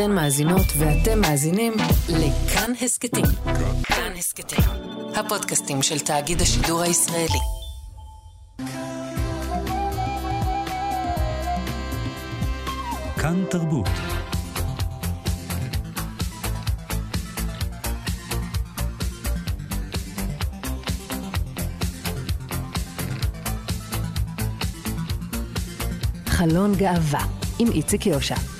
אתן מאזינות ואתם מאזינים לכאן הסכתים. כאן הסכתים, הפודקאסטים של תאגיד השידור הישראלי. כאן תרבות. חלון גאווה עם איציק יושע.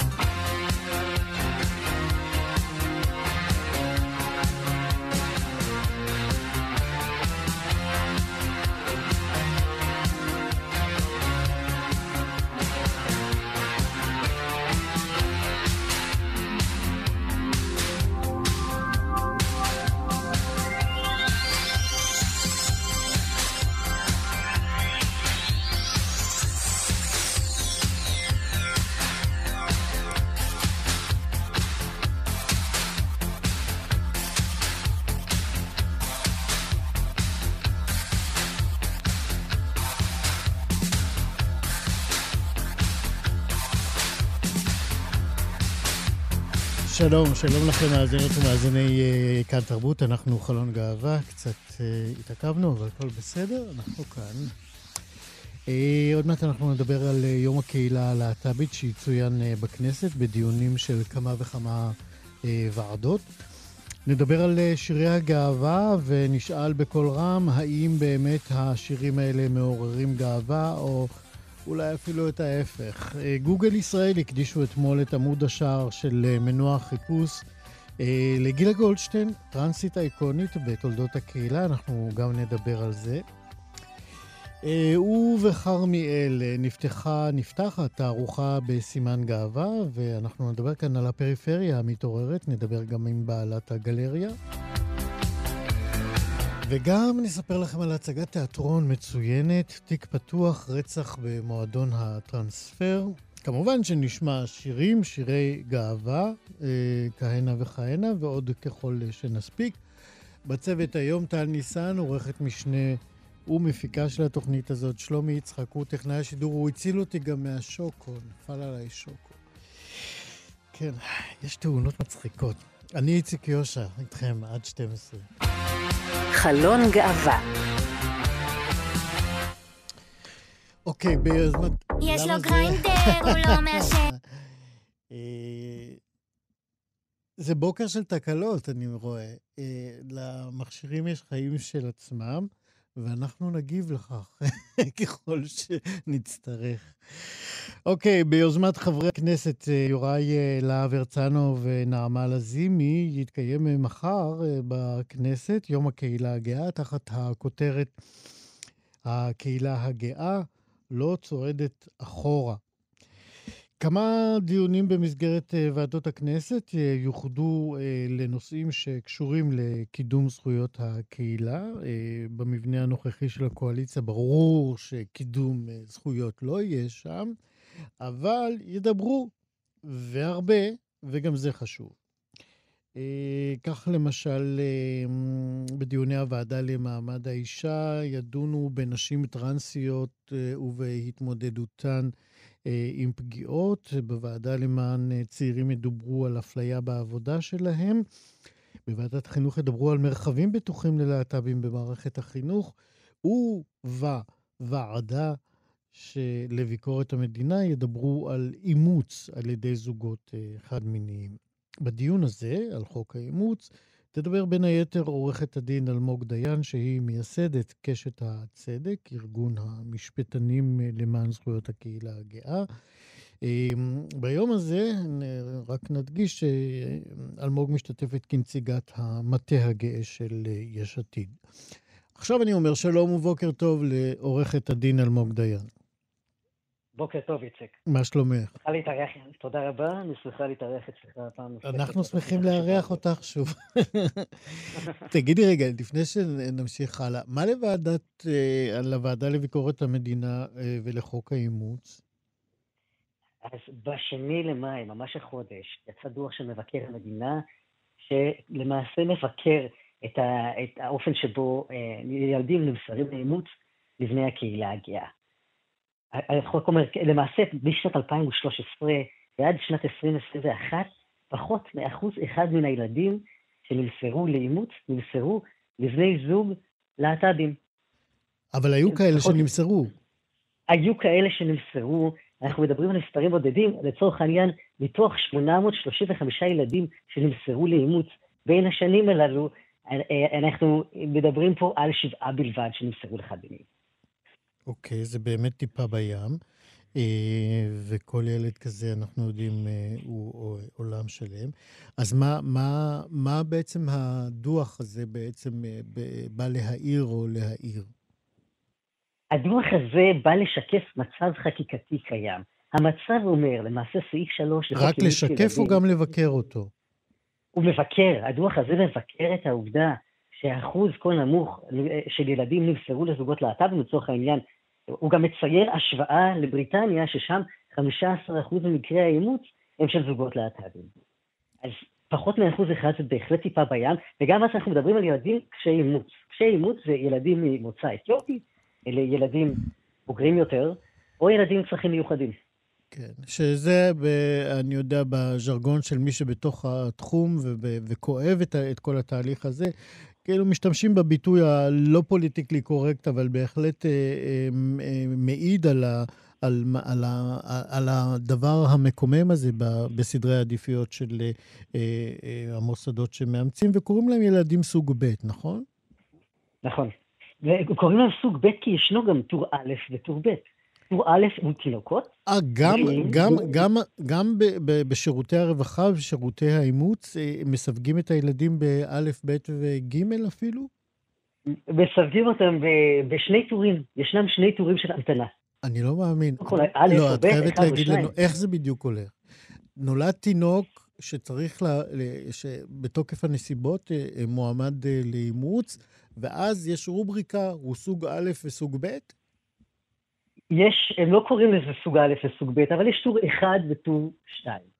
שלום, שלום לכם מאזינות ומאזיני uh, כאן תרבות, אנחנו חלון גאווה, קצת uh, התעכבנו, אבל הכל בסדר, אנחנו כאן. Uh, עוד מעט אנחנו נדבר על יום הקהילה הלהט"בית שיצוין בכנסת בדיונים של כמה וכמה ועדות. נדבר על שירי הגאווה ונשאל בקול רם האם באמת השירים האלה מעוררים גאווה או... אולי אפילו את ההפך. אה, גוגל ישראל הקדישו אתמול את עמוד השער של אה, מנוע החיפוש אה, לגילה גולדשטיין, טרנסית אייקונית בתולדות הקהילה, אנחנו גם נדבר על זה. ובכרמיאל נפתחה, נפתחת תערוכה בסימן גאווה, ואנחנו נדבר כאן על הפריפריה המתעוררת, נדבר גם עם בעלת הגלריה. וגם נספר לכם על הצגת תיאטרון מצוינת, תיק פתוח, רצח במועדון הטרנספר. כמובן שנשמע שירים, שירי גאווה, אה, כהנה וכהנה, ועוד ככל שנספיק. בצוות היום טל ניסן, עורכת משנה ומפיקה של התוכנית הזאת, שלומי יצחק, הוא טכנאי השידור, הוא הציל אותי גם מהשוקו, נפל עליי שוקו. כן, יש תאונות מצחיקות. אני איציק יושע, איתכם עד 12. חלון גאווה. אוקיי, ביוזמת... יש לו גריינדר, הוא לא מעשן. אה, זה בוקר של תקלות, אני רואה. אה, למכשירים יש חיים של עצמם, ואנחנו נגיב לכך ככל שנצטרך. אוקיי, ביוזמת חברי הכנסת אה, יוראי אה, להב הרצנו ונעמה לזימי, יתקיים אה, מחר בכנסת יום הקהילה הגאה, תחת הכותרת הקהילה הגאה לא צועדת אחורה. כמה דיונים במסגרת ועדות הכנסת יוחדו לנושאים שקשורים לקידום זכויות הקהילה. במבנה הנוכחי של הקואליציה ברור שקידום זכויות לא יהיה שם. אבל ידברו, והרבה, וגם זה חשוב. אה, כך למשל, אה, בדיוני הוועדה למעמד האישה ידונו בנשים טרנסיות אה, ובהתמודדותן עם פגיעות. בוועדה למען צעירים ידוברו על אפליה בעבודה שלהם. בוועדת החינוך ידברו על מרחבים בטוחים ללהט"בים במערכת החינוך. ובוועדה שלביקורת המדינה ידברו על אימוץ על ידי זוגות אה, חד-מיניים. בדיון הזה, על חוק האימוץ, תדבר בין היתר עורכת הדין אלמוג דיין, שהיא מייסדת קשת הצדק, ארגון המשפטנים אה, למען זכויות הקהילה הגאה. אמ, ביום הזה, רק נדגיש שאלמוג משתתפת כנציגת המטה הגאה של אה, יש עתיד. עכשיו אני אומר שלום ובוקר טוב לעורכת הדין אלמוג דיין. בוקר טוב, איציק. מה שלומך? שמחה להתארח, תודה רבה, אני שמחה להתארח אצלך פעם נוספת. אנחנו שמחים לארח אותך שוב. תגידי רגע, לפני שנמשיך הלאה, מה לוועדת, אה, לוועדה לביקורת המדינה אה, ולחוק האימוץ? אז בשני למאי, ממש החודש, יצא דוח של מבקר המדינה, שלמעשה מבקר את, ה, את האופן שבו אה, ילדים נמסרים לאימוץ לבני הקהילה הגאה. החוק אומר, למעשה, משנת 2013 ועד שנת 2021, פחות מאחוז אחד מן הילדים שנמסרו לאימוץ, נמסרו לבני זוג להט"בים. אבל היו כאלה פחות- שנמסרו. היו כאלה שנמסרו, אנחנו מדברים על מספרים בודדים, לצורך העניין, מתוך 835 ילדים שנמסרו לאימוץ בין השנים הללו, אה, אנחנו מדברים פה על שבעה בלבד שנמסרו לחד מיני. אוקיי, זה באמת טיפה בים. אה, וכל ילד כזה, אנחנו יודעים, אה, הוא עולם שלם. אז מה, מה, מה בעצם הדוח הזה בעצם אה, ב- בא להעיר או להעיר? הדוח הזה בא לשקף מצב חקיקתי קיים. המצב אומר, למעשה סעיף 3 לחוק רק לשקף או ילדים, גם לבקר אותו? הוא מבקר, הדוח הזה מבקר את העובדה שאחוז כה נמוך אה, של ילדים נמסרו לזוגות להט"בים לצורך העניין. הוא גם מצייר השוואה לבריטניה, ששם 15% ממקרי האימוץ הם של זוגות להט"בים. אז פחות מאחוז אחד זה בהחלט טיפה בים, וגם אז אנחנו מדברים על ילדים קשי אימוץ. קשי אימוץ זה ילדים ממוצא אתיופי, אלה ילדים בוגרים יותר, או ילדים עם צרכים מיוחדים. כן, שזה, ב, אני יודע, בז'רגון של מי שבתוך התחום וב, וכואב את, את כל התהליך הזה, כאילו משתמשים בביטוי הלא פוליטיקלי קורקט, אבל בהחלט אה, אה, אה, מעיד על, ה, על, על, ה, על הדבר המקומם הזה ב- בסדרי העדיפויות של אה, אה, המוסדות שמאמצים, וקוראים להם ילדים סוג ב', נכון? נכון. וקוראים להם סוג ב' כי ישנו גם טור א' וטור ב'. טור א' הוא תינוקות, אה, גם. גם, גם, גם ב, ב, בשירותי הרווחה ושירותי האימוץ אה, מסווגים את הילדים באלף, בית וג' אפילו? מסווגים אותם ב- בשני טורים, ישנם שני טורים של המתנה. אני לא מאמין. לא, את ב', חייבת להגיד. לנו איך זה בדיוק הולך. נולד תינוק שצריך, לה, שבתוקף הנסיבות אה, אה, מועמד לאימוץ, ואז יש רובריקה, הוא סוג א' וסוג ב'? יש, הם לא קוראים לזה סוג א' וסוג ב', אבל יש טור אחד וטור שתיים.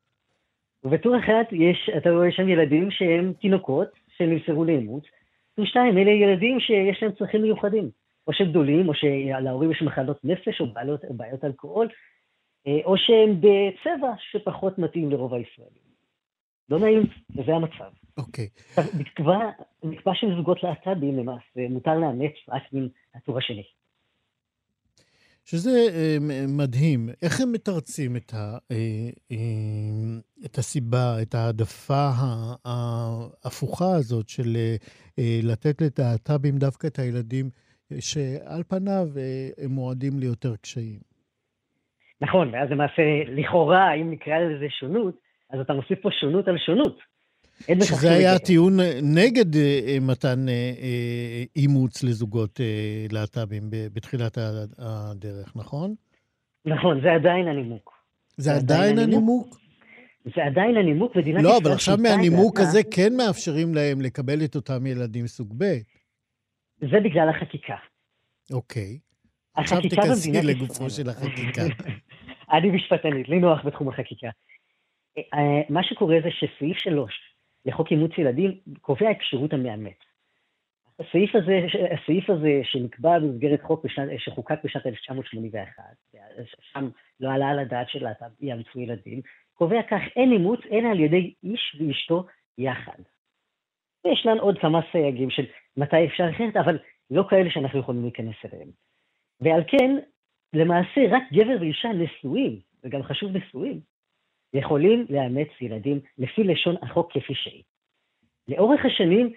ובטור אחד יש, אתה רואה שם ילדים שהם תינוקות שנמסרו לאימוץ. טור שתיים, אלה ילדים שיש להם צרכים מיוחדים, או שהם גדולים, או שלהורים יש מחלות נפש, או בעיות, בעיות אלכוהול, אה, או שהם בצבע שפחות מתאים לרוב הישראלים. לא נעים, וזה המצב. אוקיי. נקבע, נקבע שזוגות להט"בים למעשה מותר לאמץ רק מן הטור השני. שזה אה, מדהים. איך הם מתרצים את, ה, אה, אה, את הסיבה, את ההעדפה ההפוכה הזאת של לתת ללהט"בים דווקא את הילדים שעל פניו הם מועדים ליותר קשיים? נכון, ואז למעשה, לכאורה, אם נקרא לזה שונות, אז אתה מוסיף פה שונות על שונות. שזה היה. הטיעון אה, נגד אה, אה, מתן אימוץ לזוגות להט"בים בתחילת הדרך, נכון? נכון, זה עדיין הנימוק. זה עדיין הנימוק. זה עדיין הנימוק, מדינת לא, ישראל אבל עכשיו מהנימוק. הזה כן מאפשרים להם לקבל את אותם ילדים סוג ב'. זה בגלל החקיקה. אוקיי. עכשיו תיכנסי לגופו של החקיקה. אני משפטנית, לי נוח בתחום החקיקה. מה שקורה זה שסעיף 3 לחוק אימוץ ילדים קובע את כשירות המאמץ. הסעיף הזה, הסעיף הזה שנקבע במסגרת חוק בשנת, שחוקק בשנת 1981, שם לא עלה על הדעת של להט"ב יאמצו ילדים, קובע כך אין אימוץ אלא על ידי איש ואשתו יחד. וישנן עוד כמה סייגים של מתי אפשר אחרת, אבל לא כאלה שאנחנו יכולים להיכנס אליהם. ועל כן, למעשה רק גבר ואישה נשואים, וגם חשוב נשואים, יכולים לאמץ ילדים לפי לשון החוק כפי שהיא. לאורך השנים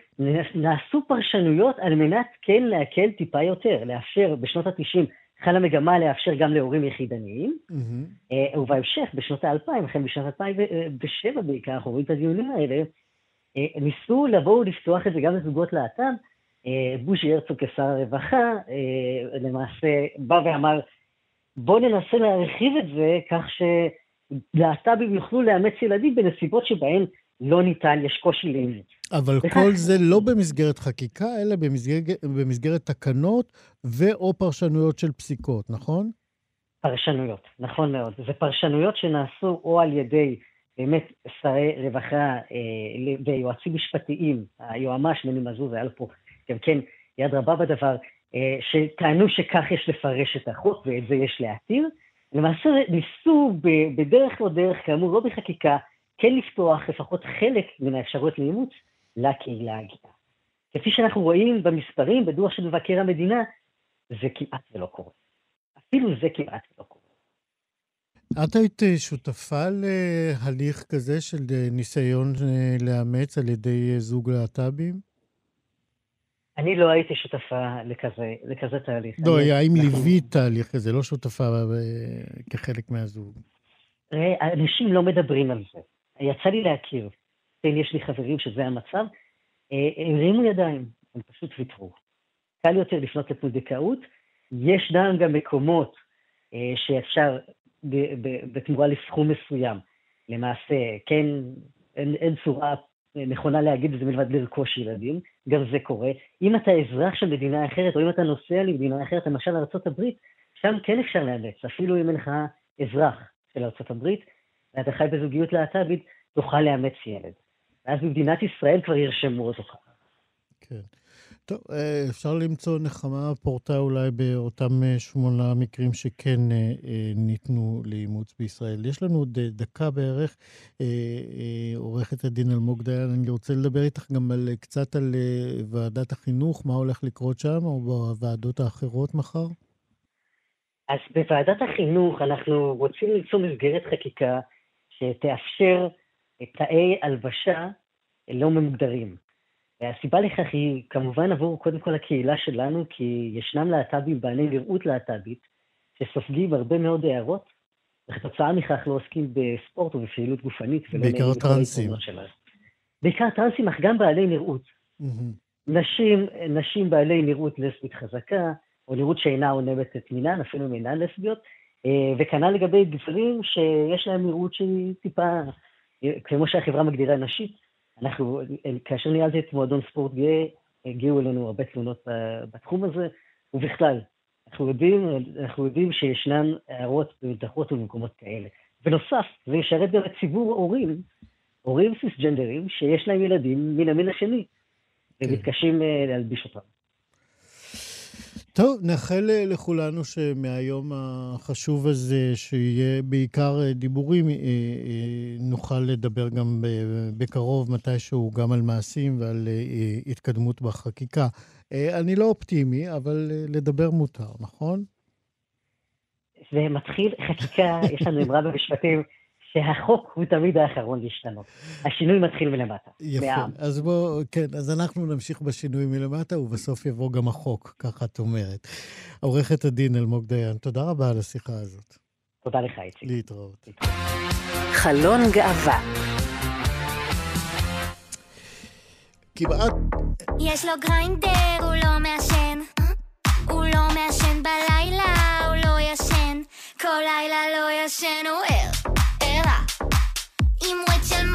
נעשו פרשנויות על מנת כן להקל טיפה יותר, לאפשר, בשנות ה-90 חלה מגמה לאפשר גם להורים יחידניים. אה, ובהמשך, בשנות האלפיים, החל משנת 2007 בעיקר, אנחנו רואים את הדיונים האלה, אה, ניסו לבוא ולפתוח את זה גם לזוגות להט"ב. אה, בוז'י הרצוג כשר הרווחה, אה, למעשה בא ואמר, בואו ננסה להרחיב את זה כך שלהט"בים יוכלו לאמץ ילדים בנסיבות שבהן לא ניתן, יש קושי לאימוץ. אבל כל זה לא במסגרת חקיקה, אלא במסגרת, במסגרת תקנות ו/או פרשנויות של פסיקות, נכון? פרשנויות, נכון מאוד. זה פרשנויות שנעשו או על ידי באמת שרי רווחה אה, ויועצים משפטיים, היועמ"ש מני מזוז היה לו פה גם כן יד רבה בדבר, אה, שטענו שכך יש לפרש את החוק ואת זה יש להתיר. למעשה ניסו בדרך לא דרך, כאמור, לא בחקיקה, כן לפתוח לפחות חלק מן האפשרויות לאימוץ לקהילה הגאה. כפי שאנחנו רואים במספרים, בדוח של מבקר המדינה, זה כמעט ולא קורה. אפילו זה כמעט ולא קורה. את היית אה, שותפה להליך כזה של אה, ניסיון אה, לאמץ על ידי זוג להט"בים? אני לא הייתי שותפה לכזה, לכזה תהליך. לא, אני... האם ליווית תהליך כזה, לא שותפה כחלק מהזוג? ראה, אנשים לא מדברים על זה. יצא לי להכיר. כן, יש לי חברים שזה המצב. הם הרימו ידיים, הם פשוט ויתרו. קל יותר לפנות לפונדקאות. ישנם גם מקומות שאפשר בתמורה לסכום מסוים. למעשה, כן, אין, אין צורה נכונה להגיד זה מלבד לרכוש ילדים, גם זה קורה. אם אתה אזרח של מדינה אחרת, או אם אתה נוסע למדינה אחרת, למשל ארה"ב, שם כן אפשר לאמץ, אפילו אם אין לך אזרח של ארה"ב, ואתה חי בזוגיות להט"בית, תוכל לאמץ ילד. ואז במדינת ישראל כבר ירשמו אותו ככה. כן. טוב, אה, אפשר למצוא נחמה פורטה אולי באותם אה, שמונה מקרים שכן אה, ניתנו לאימוץ בישראל. יש לנו עוד דקה בערך, עורכת הדין אלמוג דיין, אני רוצה לדבר איתך גם על, קצת על ועדת החינוך, מה הולך לקרות שם, או בוועדות האחרות מחר? אז בוועדת החינוך אנחנו רוצים למצוא מסגרת חקיקה שתאפשר תאי הלבשה לא ממוגדרים. והסיבה לכך היא כמובן עבור קודם כל הקהילה שלנו, כי ישנם להט"בים בעלי נראות להט"בית, שסופגים הרבה מאוד הערות, וכתוצאה מכך לא עוסקים בספורט ובפעילות גופנית. בעיקר טרנסים. בעיקר טרנסים, אך גם בעלי נראות. נשים, נשים בעלי נראות לסבית חזקה, או נראות שאינה עונבת את מינן, אפילו אם אינן לסביות, אה, וכנ"ל לגבי גברים שיש להם נראות שהיא טיפה, אה, כמו שהחברה מגדירה נשית, אנחנו, כאשר ניהלתי את מועדון ספורט גאה, הגיעו אלינו הרבה תלונות בתחום הזה, ובכלל, אנחנו יודעים, אנחנו יודעים שישנן הערות ומתחות ובמקומות כאלה. בנוסף, זה ישרת גם את ציבור הורים, הורים סיסג'נדרים, שיש להם ילדים מן המין השני, כן. ומתקשים אה, להלביש אותם. טוב, נאחל אה, לכולנו שמהיום החשוב הזה, שיהיה בעיקר אה, דיבורים, אה, נוכל לדבר גם בקרוב, מתישהו, גם על מעשים ועל התקדמות בחקיקה. אני לא אופטימי, אבל לדבר מותר, נכון? זה מתחיל חקיקה, יש לנו אמרה במשפטים, שהחוק הוא תמיד האחרון להשתנות. השינוי מתחיל מלמטה, יפה. מהעם. אז בואו, כן, אז אנחנו נמשיך בשינוי מלמטה, ובסוף יבוא גם החוק, ככה את אומרת. עורכת הדין אלמוג דיין, תודה רבה על השיחה הזאת. תודה לך, איציק. להתראות. חלון גאווה. כמעט... יש לו גריינדר, הוא לא מעשן. הוא לא מעשן בלילה, הוא לא ישן. כל לילה לא ישן, הוא ער. עם וואט של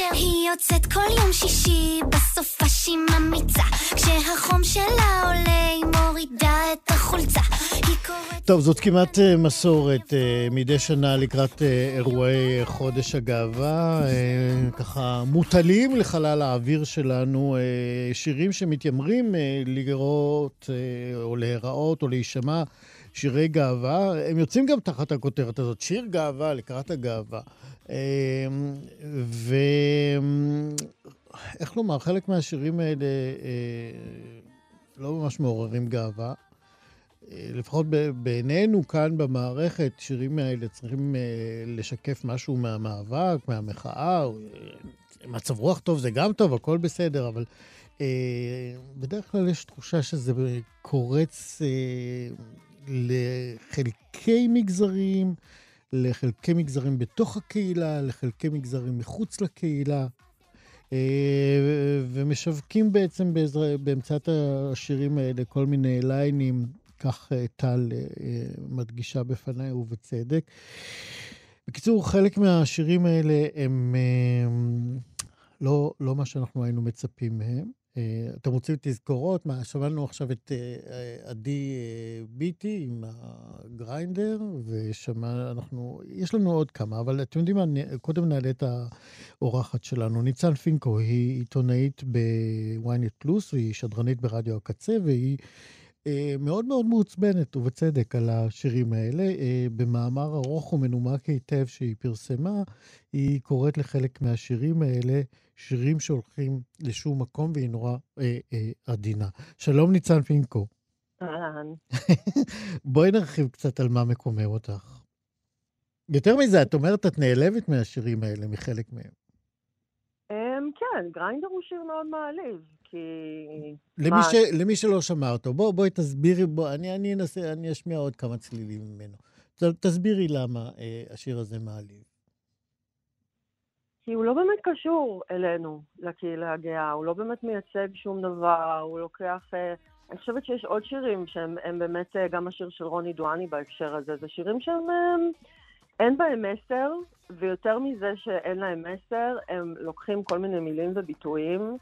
ער היא יוצאת כל יום שישי בסופה שהיא ממיצה כשהחום שלה עולה היא מורידה את החולצה טוב, זאת כמעט אה, מסורת אה, מדי שנה לקראת אה, אירועי חודש הגאווה. ככה מוטלים לחלל האוויר שלנו שירים שמתיימרים לראות או להיראות או להישמע שירי גאווה. הם יוצאים גם תחת הכותרת הזאת, שיר גאווה לקראת הגאווה. ואיך לומר, חלק מהשירים האלה לא ממש מעוררים גאווה. לפחות בעינינו כאן במערכת, שירים האלה צריכים אה, לשקף משהו מהמאבק, מהמחאה. אה, מצב רוח טוב זה גם טוב, הכל בסדר, אבל אה, בדרך כלל יש תחושה שזה קורץ לחלקי מגזרים, לחלקי מגזרים בתוך הקהילה, לחלקי מגזרים מחוץ לקהילה. ומשווקים בעצם באמצעות השירים האלה כל מיני ליינים כך אה, טל אה, אה, מדגישה בפניי, ובצדק. בקיצור, חלק מהשירים האלה הם לא, לא מה שאנחנו היינו מצפים מהם. אה, אתם רוצים תזכורות? מה, שמענו עכשיו את אה, עדי ביטי עם הגריינדר, ושמענו, יש לנו עוד כמה, אבל אתם יודעים מה, קודם נעלה את האורחת שלנו. ניצן פינקו היא עיתונאית בוויינט פלוס, והיא שדרנית ברדיו הקצה, והיא אה, מאוד מאוד מעוצבנת, ובצדק, על השירים האלה. אה, במאמר ארוך ומנומק היטב שהיא פרסמה, היא קוראת לחלק מהשירים האלה שירים שהולכים לשום מקום, והיא נורא אה, אה, עדינה. שלום, ניצן פינקו. אהלן. בואי נרחיב קצת על מה מקומם אותך. יותר מזה, את אומרת, את נעלבת מהשירים האלה, מחלק מהם. Um, כן, גריינדר הוא שיר מאוד מעליב. כי... למי, ש... למי שלא שמע אותו, בוא, בואי תסבירי, בוא, אני, אני אנסה, אני אשמיע עוד כמה צלילים ממנו. תסבירי למה אה, השיר הזה מעליב. כי הוא לא באמת קשור אלינו, לקהילה הגאה, הוא לא באמת מייצג שום דבר, הוא לוקח... אה, אני חושבת שיש עוד שירים שהם באמת, אה, גם השיר של רוני דואני בהקשר הזה, זה שירים שהם... אה, אין בהם מסר, ויותר מזה שאין להם מסר, הם לוקחים כל מיני מילים וביטויים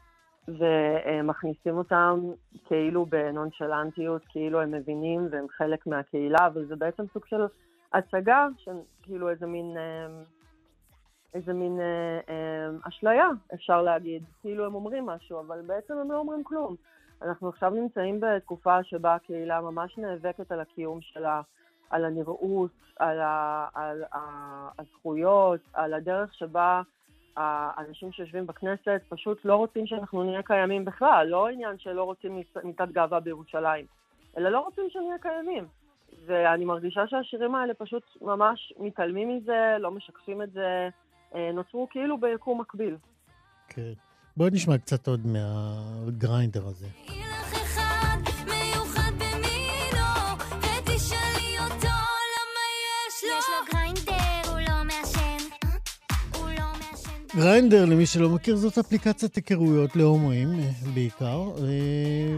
ומכניסים אותם כאילו בנונשלנטיות, כאילו הם מבינים והם חלק מהקהילה, אבל זה בעצם סוג של הצגה, כאילו איזה מין, אה, איזה מין אה, אה, אשליה, אפשר להגיד. כאילו הם אומרים משהו, אבל בעצם הם לא אומרים כלום. אנחנו עכשיו נמצאים בתקופה שבה הקהילה ממש נאבקת על הקיום שלה, על הנראות, על, ה, על, על הזכויות, על הדרך שבה האנשים שיושבים בכנסת פשוט לא רוצים שאנחנו נהיה קיימים בכלל, לא עניין שלא רוצים מיטת גאווה בירושלים, אלא לא רוצים שנהיה קיימים. ואני מרגישה שהשירים האלה פשוט ממש מתעלמים מזה, לא משקפים את זה, נוצרו כאילו ביקום מקביל. כן. בואי נשמע קצת עוד מהגריינדר הזה. גריינדר, למי שלא מכיר, זאת אפליקציית היכרויות להומואים אה, בעיקר, אה,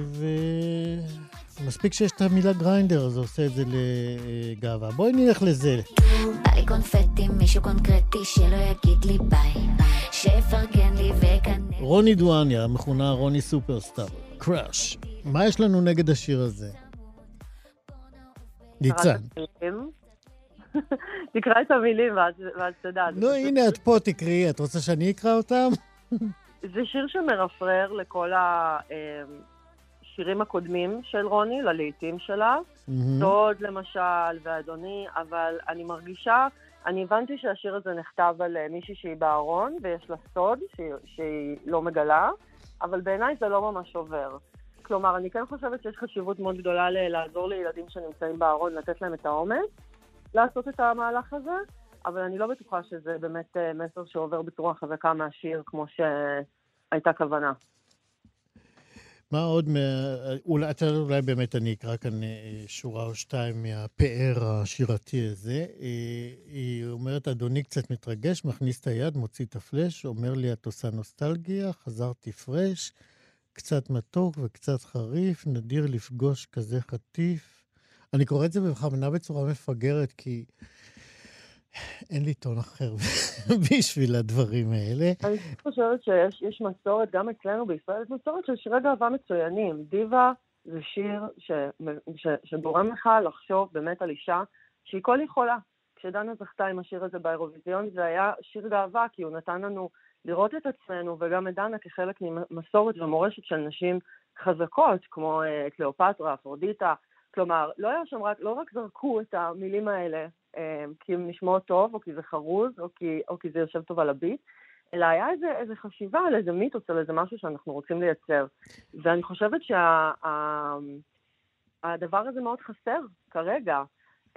ומספיק שיש את המילה גריינדר, אז זה עושה את זה לגאווה. בואי נלך לזה. ביי קונפטי, מישהו קונקרטי שלא יגיד לי ביי, שיפרגן לי וכנראה... רוני דואניה, המכונה רוני סופרסטאר, קראש. מה יש לנו נגד השיר הזה? ניצן. תקרא את המילים ואז תדע. נו, הנה, את פה, תקראי. את רוצה שאני אקרא אותם? זה שיר שמרפרר לכל השירים הקודמים של רוני, ללעיתים שלה. דוד, למשל, ואדוני, אבל אני מרגישה... אני הבנתי שהשיר הזה נכתב על אה, מישהי שהיא בארון, ויש לה סוד שהיא, שהיא לא מגלה, אבל בעיניי זה לא ממש עובר. כלומר, אני כן חושבת שיש חשיבות מאוד גדולה לעזור לילדים שנמצאים בארון, לתת להם את האומץ, לעשות את המהלך הזה, אבל אני לא בטוחה שזה באמת אה, מסר שעובר בצורה חזקה מהשיר כמו שהייתה כוונה. מה עוד. אולי, אולי באמת אני אקרא כאן אה, שורה או שתיים מהפאר השירתי הזה. אה, היא אומרת, אדוני קצת מתרגש, מכניס את היד, מוציא את הפלאש, אומר לי, את עושה נוסטלגיה, חזרתי פרש, קצת מתוק וקצת חריף, נדיר לפגוש כזה חטיף. אני קורא את זה בכוונה בצורה מפגרת, כי אין לי טון אחר בשביל הדברים האלה. אני חושבת שיש מסורת, גם אצלנו בישראל, יש מסורת של שירי גאווה מצוינים. דיווה זה שיר שגורם לך לחשוב באמת על אישה שהיא כל יכולה. כשדנה זכתה עם השיר הזה באירוויזיון, זה היה שיר גאווה, כי הוא נתן לנו לראות את עצמנו, וגם את דנה כחלק ממסורת ומורשת של נשים חזקות, כמו uh, קליאופטרה, אפרודיטה, כלומר, לא היה שם רק, לא רק זרקו את המילים האלה אה, כי הם נשמעות טוב, או כי זה חרוז, או כי, או כי זה יושב טוב על הביט, אלא היה איזה, איזה חשיבה על איזה מיתוס, על איזה משהו שאנחנו רוצים לייצר. ואני חושבת שהדבר שה, הזה מאוד חסר כרגע,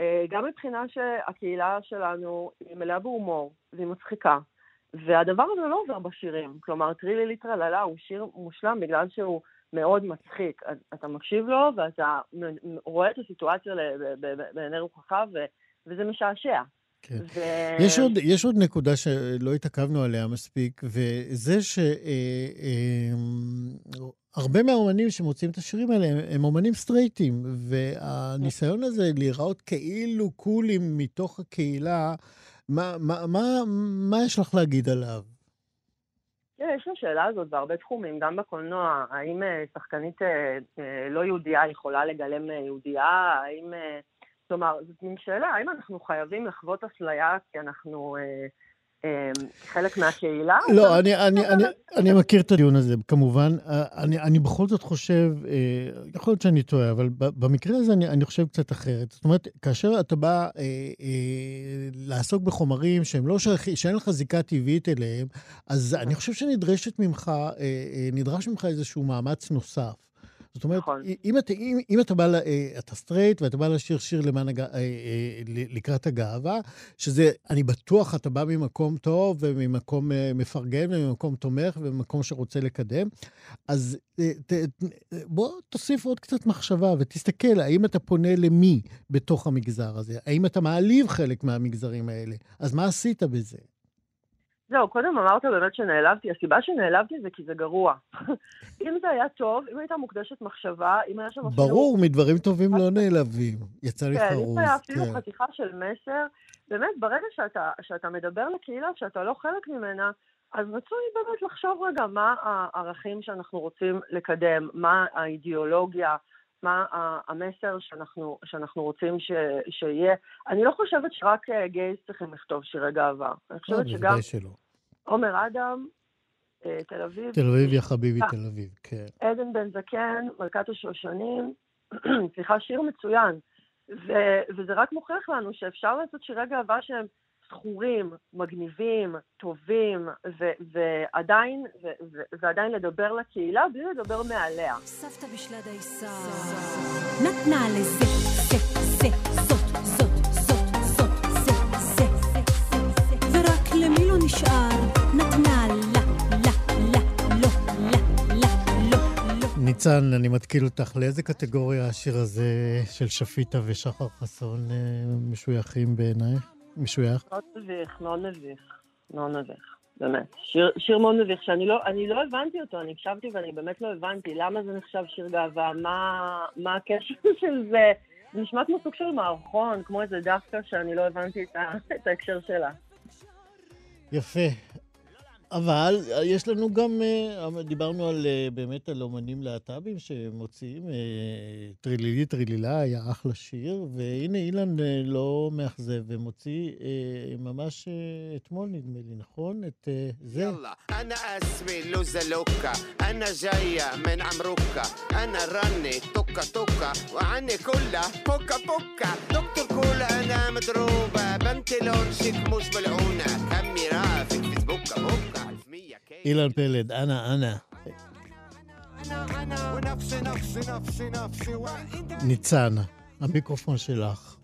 אה, גם מבחינה שהקהילה שלנו היא מלאה בהומור, והיא מצחיקה, והדבר הזה לא עובר בשירים. כלומר, טרילי ליטרללה הוא שיר מושלם בגלל שהוא מאוד מצחיק. אתה מקשיב לו ואתה רואה את הסיטואציה בעיני רוחך, וזה משעשע. כן. ו... יש, עוד, יש עוד נקודה שלא התעכבנו עליה מספיק, וזה שהרבה אה, אה, מהאומנים שמוצאים את השירים האלה הם, הם אומנים סטרייטים, והניסיון הזה להיראות כאילו קולים מתוך הקהילה, מה, מה, מה, מה יש לך להגיד עליו? תראה, יש לשאלה הזאת בהרבה תחומים, גם בקולנוע, האם אה, שחקנית אה, אה, לא יהודייה יכולה לגלם יהודייה? האם... כלומר, זאת מין שאלה, האם אנחנו חייבים לחוות אפליה כי אנחנו אה, אה, חלק מהקהילה? לא, אני, אני, אני, אני מכיר את הדיון הזה, כמובן. אה, אני, אני בכל זאת חושב, יכול להיות שאני טועה, אבל במקרה הזה אני, אני חושב קצת אחרת. זאת אומרת, כאשר אתה בא אה, אה, לעסוק בחומרים שהם לא שאין לך זיקה טבעית אליהם, אז אני חושב שנדרשת ממך, אה, אה, נדרש ממך איזשהו מאמץ נוסף. זאת אומרת, נכון. אם, אתה, אם, אם אתה בא, אה, אתה סטרייט ואתה בא לשיר שיר למען הג... אה, אה, לקראת הגאווה, שזה, אני בטוח, אתה בא ממקום טוב וממקום מפרגן וממקום תומך וממקום שרוצה לקדם, אז ת, בוא תוסיף עוד קצת מחשבה ותסתכל, האם אתה פונה למי בתוך המגזר הזה? האם אתה מעליב חלק מהמגזרים האלה? אז מה עשית בזה? זהו, קודם אמרת באמת שנעלבתי. הסיבה שנעלבתי זה כי זה גרוע. אם זה היה טוב, אם הייתה מוקדשת מחשבה, אם היה שם אפילו... ברור, מדברים טובים לא נעלבים. יצא לי כן, אם חרוז. זה היה אפילו כן. חתיכה של מסר, באמת, ברגע שאתה, שאתה מדבר לקהילה, שאתה לא חלק ממנה, אז רצוי באמת לחשוב רגע מה הערכים שאנחנו רוצים לקדם, מה האידיאולוגיה, מה המסר שאנחנו, שאנחנו רוצים ש, שיהיה. אני לא חושבת שרק אה, גייז צריכים לכתוב שירי גאווה. אני חושבת שגם בוודאי שלא. עומר אדם, אה, תל אביב, תל אביב, יא חביבי, אה. תל אביב, כן. עדן בן זקן, מלכת השושנים, סליחה, שיר מצוין. ו- וזה רק מוכיח לנו שאפשר לעשות שירי גאווה שהם זכורים, מגניבים, טובים, ו- ועדיין, ו- ו- ועדיין לדבר לקהילה בלי לדבר מעליה. סבתא בישלה דייסה, נתנה לזה, זה, זה, זאת, זאת, זאת, זאת, זה, זה, זה, ורק למי לא נשאר, נתנה לה, לה, לה, לא, לה, לה, לא, לא. ניצן, אני מתקיל אותך. לאיזה קטגוריה השיר הזה של שפיטה ושחר חסון אה, משויכים בעינייך? משוייך? מאוד מביך, מאוד מביך, מאוד מביך, באמת. שיר, שיר מאוד מביך, שאני לא, אני לא הבנתי אותו, אני הקשבתי ואני באמת לא הבנתי למה זה נחשב שיר גאווה, מה, מה הקשר של זה. זה נשמע כמו סוג של מערכון, כמו איזה דווקא שאני לא הבנתי את, ה, את ההקשר שלה. יפה. אבל אה, יש לנו גם, אה, אה, דיברנו על, באמת על אומנים להט"בים שמוציאים, טרילילי טרילילה היה אחלה שיר, והנה אילן לא מאכזב ומוציא ממש אתמול, נדמה לי, נכון? את זה. יאללה, רני טוקה טוקה, אילן פלד, אנא, אנא. ניצן, המיקרופון שלך.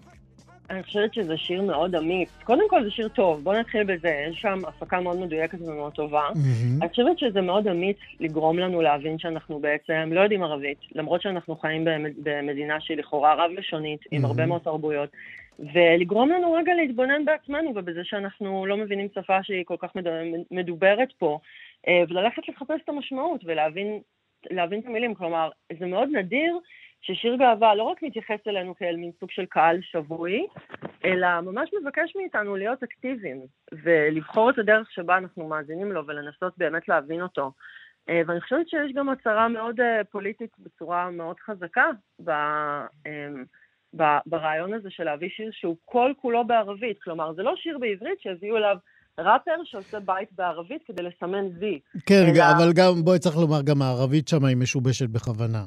אני חושבת שזה שיר מאוד אמיץ. קודם כל זה שיר טוב, בוא נתחיל בזה, יש שם הפקה מאוד מדויקת ומאוד טובה. Mm-hmm. אני חושבת שזה מאוד אמיץ לגרום לנו להבין שאנחנו בעצם לא יודעים ערבית, למרות שאנחנו חיים במדינה שהיא לכאורה רב-לשונית, mm-hmm. עם הרבה מאוד תרבויות. ולגרום לנו רגע להתבונן בעצמנו ובזה שאנחנו לא מבינים שפה שהיא כל כך מד- מדוברת פה, אה, וללכת לחפש את המשמעות ולהבין להבין את המילים. כלומר, זה מאוד נדיר ששיר גאווה לא רק מתייחס אלינו כאל מין סוג של קהל שבוי, אלא ממש מבקש מאיתנו להיות אקטיביים, ולבחור את הדרך שבה אנחנו מאזינים לו ולנסות באמת להבין אותו. אה, ואני חושבת שיש גם הצהרה מאוד אה, פוליטית בצורה מאוד חזקה ב- ברעיון הזה של להביא שיר שהוא כל כולו בערבית. כלומר, זה לא שיר בעברית שהביאו אליו ראפר שעושה בית בערבית כדי לסמן וי. כן, אלא- אבל גם, בואי צריך לומר, גם הערבית שם היא משובשת בכוונה.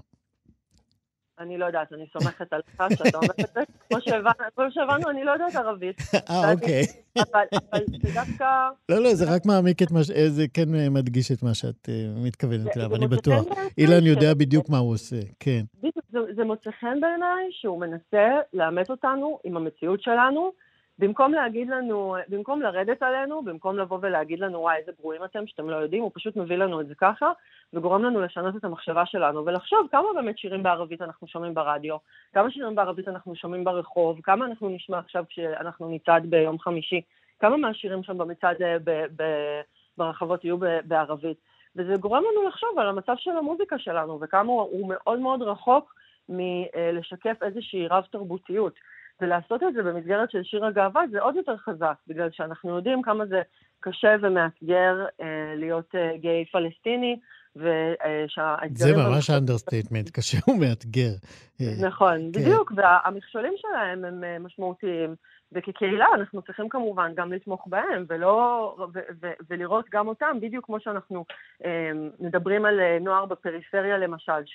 אני לא יודעת, אני סומכת עליך שאתה אומר את זה. כמו שהבנו, כמו שהבנו, אני לא יודעת ערבית. אה, אוקיי. אבל, זה דווקא... לא, לא, זה רק מעמיק את מה ש... אה, זה כן אה, מדגיש את מה שאת אה, מתכוונת אליו, אני בטוח. אילן יודע בדיוק מה הוא עושה, כן. בדיוק, זה, זה מוצא חן בעיניי שהוא מנסה לאמת אותנו עם המציאות שלנו, במקום להגיד לנו, במקום לרדת עלינו, במקום לבוא ולהגיד לנו, וואי, איזה גרועים אתם שאתם לא יודעים, הוא פשוט מביא לנו את זה ככה, וגורם לנו לשנות את המחשבה שלנו, ולחשוב כמה באמת שירים בערבית אנחנו שומעים ברדיו, כמה שירים בערבית אנחנו שומעים ברחוב, כמה אנחנו נשמע עכשיו כשאנחנו נצעד ביום חמישי, כמה מהשירים שם במצעד אה, ברחבות יהיו בערבית. וזה גורם לנו לחשוב על המצב של המוזיקה שלנו, וכמה הוא מאוד מאוד רחוק מלשקף איזושהי רב-תרבותיות. ולעשות את זה במסגרת של שיר הגאווה זה עוד יותר חזק, בגלל שאנחנו יודעים כמה זה קשה ומאתגר אה, להיות אה, גיי פלסטיני, ושהאתגרים... זה ממש understatement, קשה ומאתגר. אה, נכון, כן. בדיוק, והמכשולים שלהם הם אה, משמעותיים, וכקהילה אנחנו צריכים כמובן גם לתמוך בהם, ולא, ו, ו, ולראות גם אותם, בדיוק כמו שאנחנו אה, מדברים על אה, נוער בפריפריה למשל,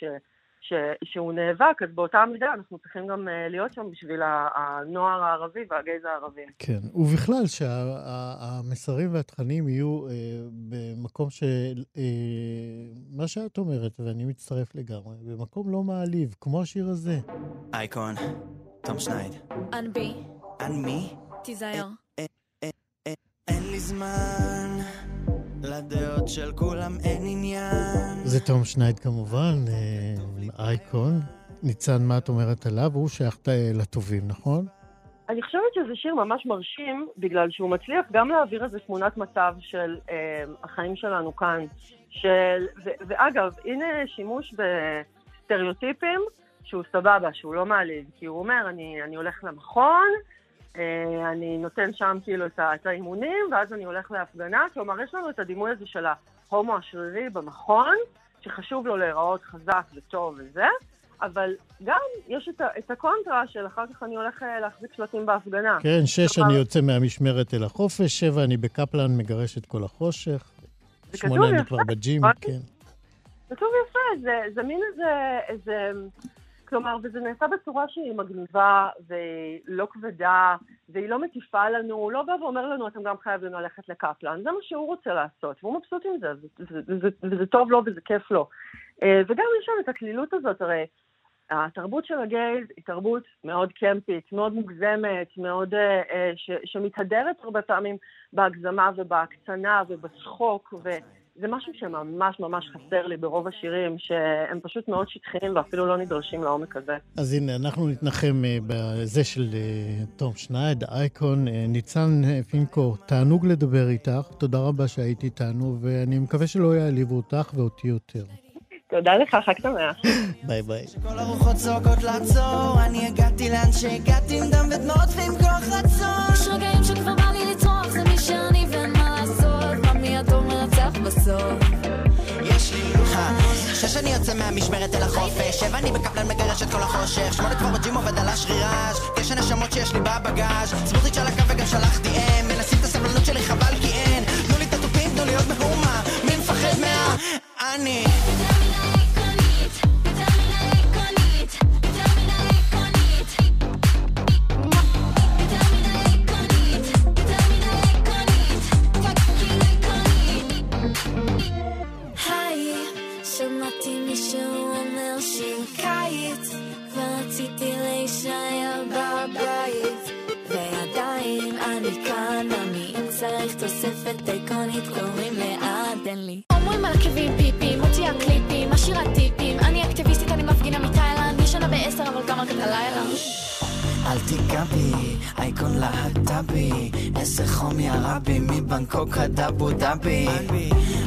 ש, שהוא נאבק, אז באותה מידה אנחנו צריכים גם אה, להיות שם בשביל הנוער הערבי והגייז הערבים. כן, ובכלל שהמסרים והתכנים יהיו אה, במקום ש... אה, מה שאת אומרת, ואני מצטרף לגמרי, במקום לא מעליב, כמו השיר הזה. אייקון, תום שנייד. אנבי, על מי? תיזהר. אין לי זמן, לדעות של כולם אין עניין. זה תום שנייד כמובן, אה, אייקון. ניצן, מה את אומרת עליו? הוא שייך אה, לטובים, נכון? אני חושבת שזה שיר ממש מרשים, בגלל שהוא מצליח גם להעביר איזה תמונת מצב של אה, החיים שלנו כאן. של, ו, ואגב, הנה שימוש בסטריאוטיפים שהוא סבבה, שהוא לא מעליב. כי הוא אומר, אני, אני הולך למכון, אני נותן שם כאילו את, האימונים, ואז אני הולך להפגנה. כלומר, יש לנו את הדימוי הזה של ההומו השרירי במכון, שחשוב לו להיראות חזק וטוב וזה, אבל גם יש את, ה- את הקונטרה של אחר כך אני הולך אה, להחזיק שלטים בהפגנה. כן, שש כלומר- אני יוצא מהמשמרת אל החופש, שבע אני בקפלן מגרש את כל החושך, שמונה אני כבר בג'ים, נכון? כן. כתוב יפה, זה, זה מין איזה, איזה... כלומר, וזה נעשה בצורה שהיא מגניבה, והיא לא כבדה, והיא לא מטיפה לנו, הוא לא בא ואומר לנו, אתם גם חייבים ללכת לקפלן, זה מה שהוא רוצה לעשות, והוא מבסוט עם זה, וזה, טוב לו וזה כיף לו. אה, וגם יש שם את הקלילות הזאת, הרי התרבות של הגייז היא תרבות מאוד קמפית, מאוד מוגזמת, מאוד, אה, אה, ש, שמתהדרת הרבה פעמים בהגזמה ובהקצנה ובצחוק, וזה משהו שממש ממש חסר לי ברוב השירים, שהם פשוט מאוד שטחיים ואפילו לא נדרשים לעומק הזה. אז הנה, אנחנו נתנחם אה, בזה של אה, תום שנייד, אייקון. אה, ניצן פינקו, תענוג לדבר איתך, תודה רבה שהיית איתנו, ואני מקווה שלא יעליבו אותך ואותי יותר. תודה לך, חג שמח. ביי ביי. כל הרוחות צועקות לעצור, אני הגעתי לאן שהגעתי עם דם ודמעות ועם כוח רצון. יש רגעים שכבר בא לי לצרוח, זה מי שאני שש אני יוצא מהמשמרת אל החופש, שבע אני בקפלן מגרש את כל החושך, שמונה כבר בג'ים עובד על השרירש, תשע נשמות שיש לי בבגאז', סמוטריץ' על הקו וגם שלחתי אם, מנסים את הסבלנות שלי חבל כי אין, תנו לי את התופים, תנו לי עוד מהומה, מי מפחד מה... אני... תוספת איקונית, קוראים לאט, תן לי. אומרים על עקבים פיפים, מוציאה קליפים, משאירה טיפים, אני אקטיביסטית, אני מפגינה מתאילנד, ישנה בעשר אבל גם רק עד הלילה. אל תיגע בי, אייקון להט"בי, איזה חום יא רבי, מבנקוק עד אבו דאבי.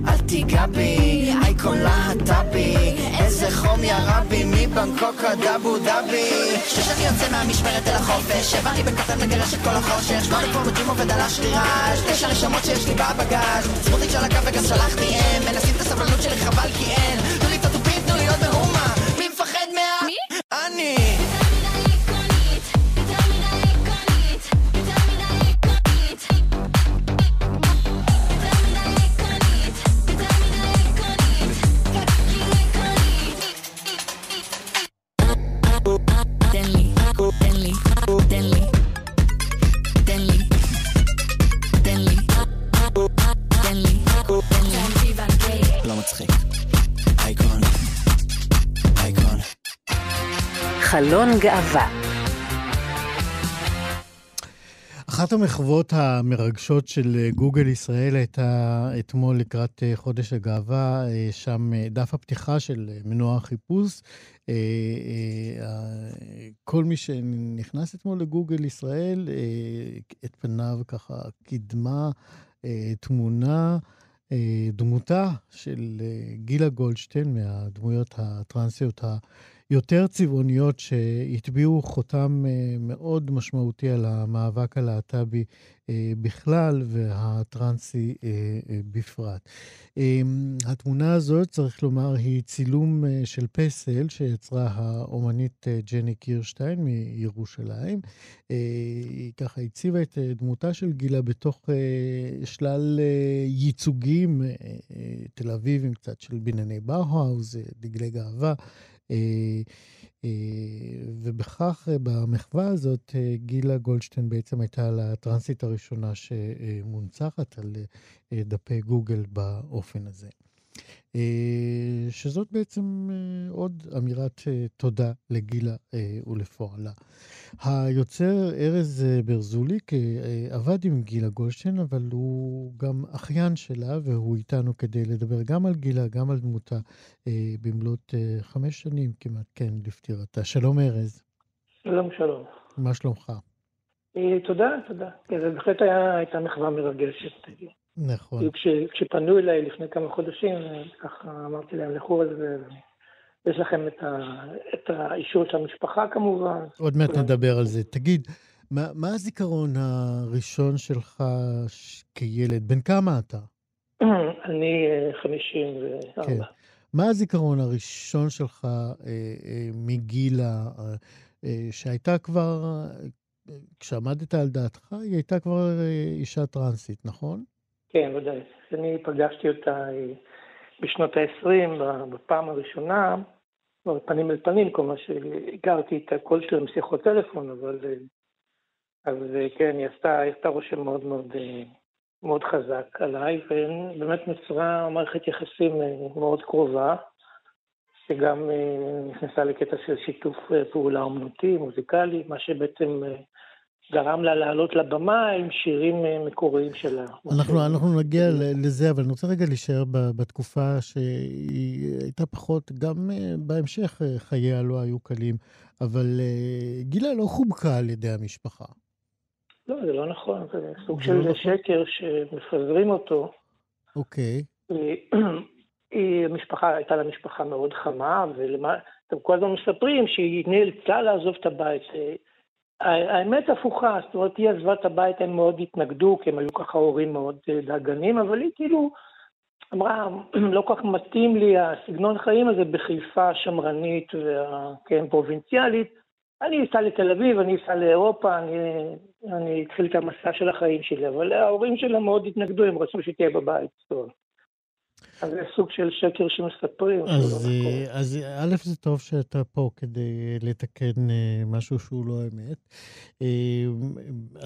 אל תיגע בי, אייקון להט"בי, איזה חום יא רבי, מבנקוק עד אבו דאבי. שש אני יוצא מהמשמרת אל החופש, שבע אני בקטן מגרש את כל החושך, שמונה כבר בג'ים עובד על השרירש, תשע רשמות שיש לי בבגאז', סמוטריץ' על הקו וגם שלחתי אם, מנסים את הסבלנות שלי חבל כי אין, גאווה. אחת המחוות המרגשות של אה, גוגל ישראל הייתה אתמול לקראת אה, חודש הגאווה, אה, שם דף הפתיחה של מנוע החיפוש. כל מי שנכנס אתמול לגוגל ישראל, את פניו ככה קידמה תמונה, דמותה של גילה גולדשטיין, מהדמויות הטרנסיות יותר צבעוניות שהטביעו חותם אה, מאוד משמעותי על המאבק הלהט"בי אה, בכלל והטרנסי אה, בפרט. התמונה הזאת, צריך לומר, היא צילום של פסל שיצרה האומנית ג'ני קירשטיין מירושלים. היא ככה הציבה את דמותה של גילה בתוך שלל ייצוגים תל אביבים קצת של בנייני באו-האוז, דגלי גאווה. אה, אה, ובכך, אה, במחווה הזאת, גילה גולדשטיין בעצם הייתה הטרנסית הראשונה שמונצחת על דפי גוגל באופן הזה. אה, שזאת בעצם אה, עוד אמירת אה, תודה לגילה ולפועלה. היוצר ארז ברזוליק עבד עם גילה גולדשטיין, אבל הוא גם אחיין שלה, והוא איתנו כדי לדבר גם על גילה, גם על דמותה, במלאת חמש שנים כמעט, כן, לפטירתה. שלום ארז. שלום, שלום. מה שלומך? תודה, תודה. כן, זו בהחלט הייתה מחווה מרגשת. נכון. כש, כשפנו אליי לפני כמה חודשים, ככה אמרתי להם, לכו על זה. יש לכם את, ה, את האישור של המשפחה כמובן. עוד מעט נדבר על זה. תגיד, מה, מה הזיכרון הראשון שלך כילד? בן כמה אתה? אני 54. כן. מה הזיכרון הראשון שלך אה, אה, מגילה, אה, אה, שהייתה כבר, אה, כשעמדת על דעתך, היא הייתה כבר אה, אישה טרנסית, נכון? כן, ודאי. אני פגשתי אותה אה, בשנות ה-20, בפעם הראשונה, פנים אל פנים, כל מה שהכרתי את הקול שלה משיחות טלפון, אבל... אה, אז אה, כן, היא עשתה, היא עשתה רושם מאוד מאוד, מאוד חזק עליי, ובאמת נוצרה מערכת יחסים מאוד קרובה, שגם נכנסה לקטע של שיתוף פעולה אומנותי, מוזיקלי, מה שבעצם גרם לה לעלות לבמה עם שירים אה, מקוריים שלה. אנחנו, אנחנו נגיע לזה, אבל אני רוצה רגע להישאר בתקופה שהיא הייתה פחות, גם אה, בהמשך אה, חייה לא היו קלים, אבל גילה לא חובקה על ידי המשפחה. לא, זה לא נכון, זה סוג של לא שקר שמפזרים אותו. אוקיי. היא, המשפחה, הייתה לה משפחה מאוד חמה, ואתם כל הזמן מספרים שהיא נאלצה לעזוב את הבית. האמת הפוכה, זאת אומרת, היא עזבה את הבית, הם מאוד התנגדו, כי הם היו ככה הורים מאוד אה, דאגנים, אבל היא כאילו אמרה, לא כל כך מתאים לי הסגנון חיים הזה בחיפה השמרנית וכן, פרובינציאלית. אני אסע לתל אביב, אני אסע לאירופה, אני, אני אתחיל את המסע של החיים שלי, אבל ההורים שלה מאוד התנגדו, הם רצו שהיא תהיה בבית. טוב. אז זה סוג של שקר שמספרים. אז, אה, אז א', זה טוב שאתה פה כדי לתקן אה, משהו שהוא לא אמת. אה,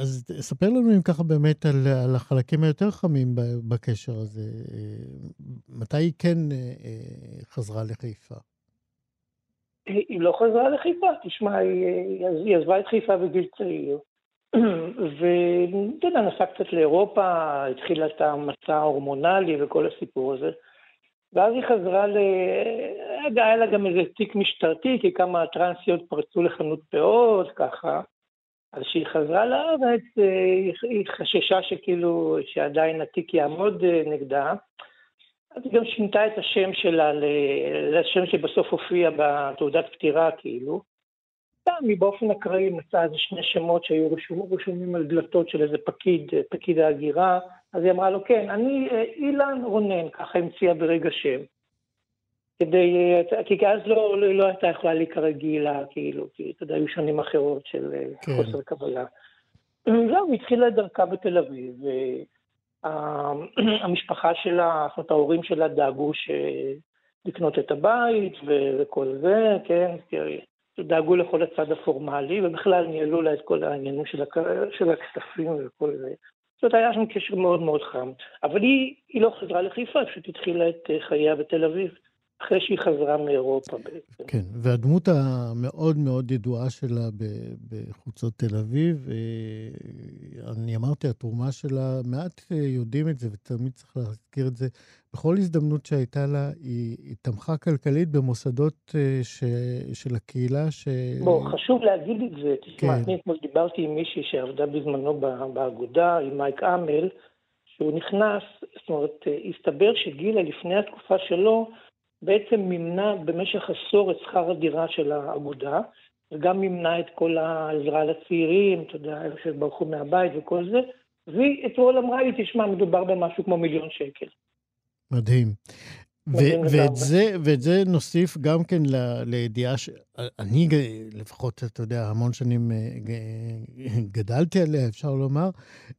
אז ספר לנו אם ככה באמת על, על החלקים היותר חמים בקשר הזה. מתי היא כן חזרה לחיפה? היא לא חזרה לחיפה, תשמע, היא, היא עזבה את חיפה בגיל צעיר. ואתה יודע, נסע קצת לאירופה, התחילה את המסע ההורמונלי וכל הסיפור הזה. ואז היא חזרה ל... היה לה גם איזה תיק משטרתי, כי כמה טרנסיות פרצו לחנות פאות, ככה. אז כשהיא חזרה לארץ, אה, היא חששה שכאילו, שעדיין התיק יעמוד אה, נגדה. אז היא גם שינתה את השם שלה לשם שבסוף הופיע בתעודת פטירה, כאילו. סתם, היא באופן אקראי מצאה איזה שני שמות שהיו רשומים, רשומים על דלתות של איזה פקיד, פקיד ההגירה, אז היא אמרה לו, כן, אני אה, אילן רונן, ככה המציאה ברגע שם. כדי, אה, כי אז לא, לא, לא הייתה יכולה להיקרא גילה, כאילו, כי אתה יודע, היו שנים אחרות של אה, כן. חוסר קבלה. זהו, היא התחילה את דרכה בתל אביב, והמשפחה שלה, זאת אומרת, ההורים שלה דאגו ש... לקנות את הבית וכל זה, כן, דאגו לכל הצד הפורמלי, ובכלל ניהלו לה את כל העניינים של, הכ... של הכספים וכל זה. זאת אומרת, היה שם קשר מאוד מאוד חם. אבל היא, היא לא חזרה לחיפה, פשוט התחילה את אה, חייה בתל אביב. אחרי שהיא חזרה מאירופה בעצם. כן, והדמות המאוד מאוד ידועה שלה בחוצות תל אביב, אה, אני אמרתי, התרומה שלה, מעט אה, יודעים את זה ותמיד צריך להזכיר את זה. בכל הזדמנות שהייתה לה, היא, היא תמכה כלכלית במוסדות אה, ש, של הקהילה ש... בוא, חשוב להגיד את זה. תשמע, כן. אני אתמול דיברתי עם מישהי שעבדה בזמנו באגודה, עם מייק אמל, שהוא נכנס, זאת אומרת, הסתבר שגילה לפני התקופה שלו, בעצם מימנה במשך עשור את שכר הדירה של האגודה, וגם מימנה את כל העזרה לצעירים, אתה יודע, אלה שברחו מהבית וכל זה, והיא אתמול אמרה לי, תשמע, מדובר במשהו כמו מיליון שקל. מדהים. ו- ואת, זה, ואת זה נוסיף גם כן ל- לידיעה שאני לפחות, אתה יודע, המון שנים אה, גדלתי עליה, אפשר לומר,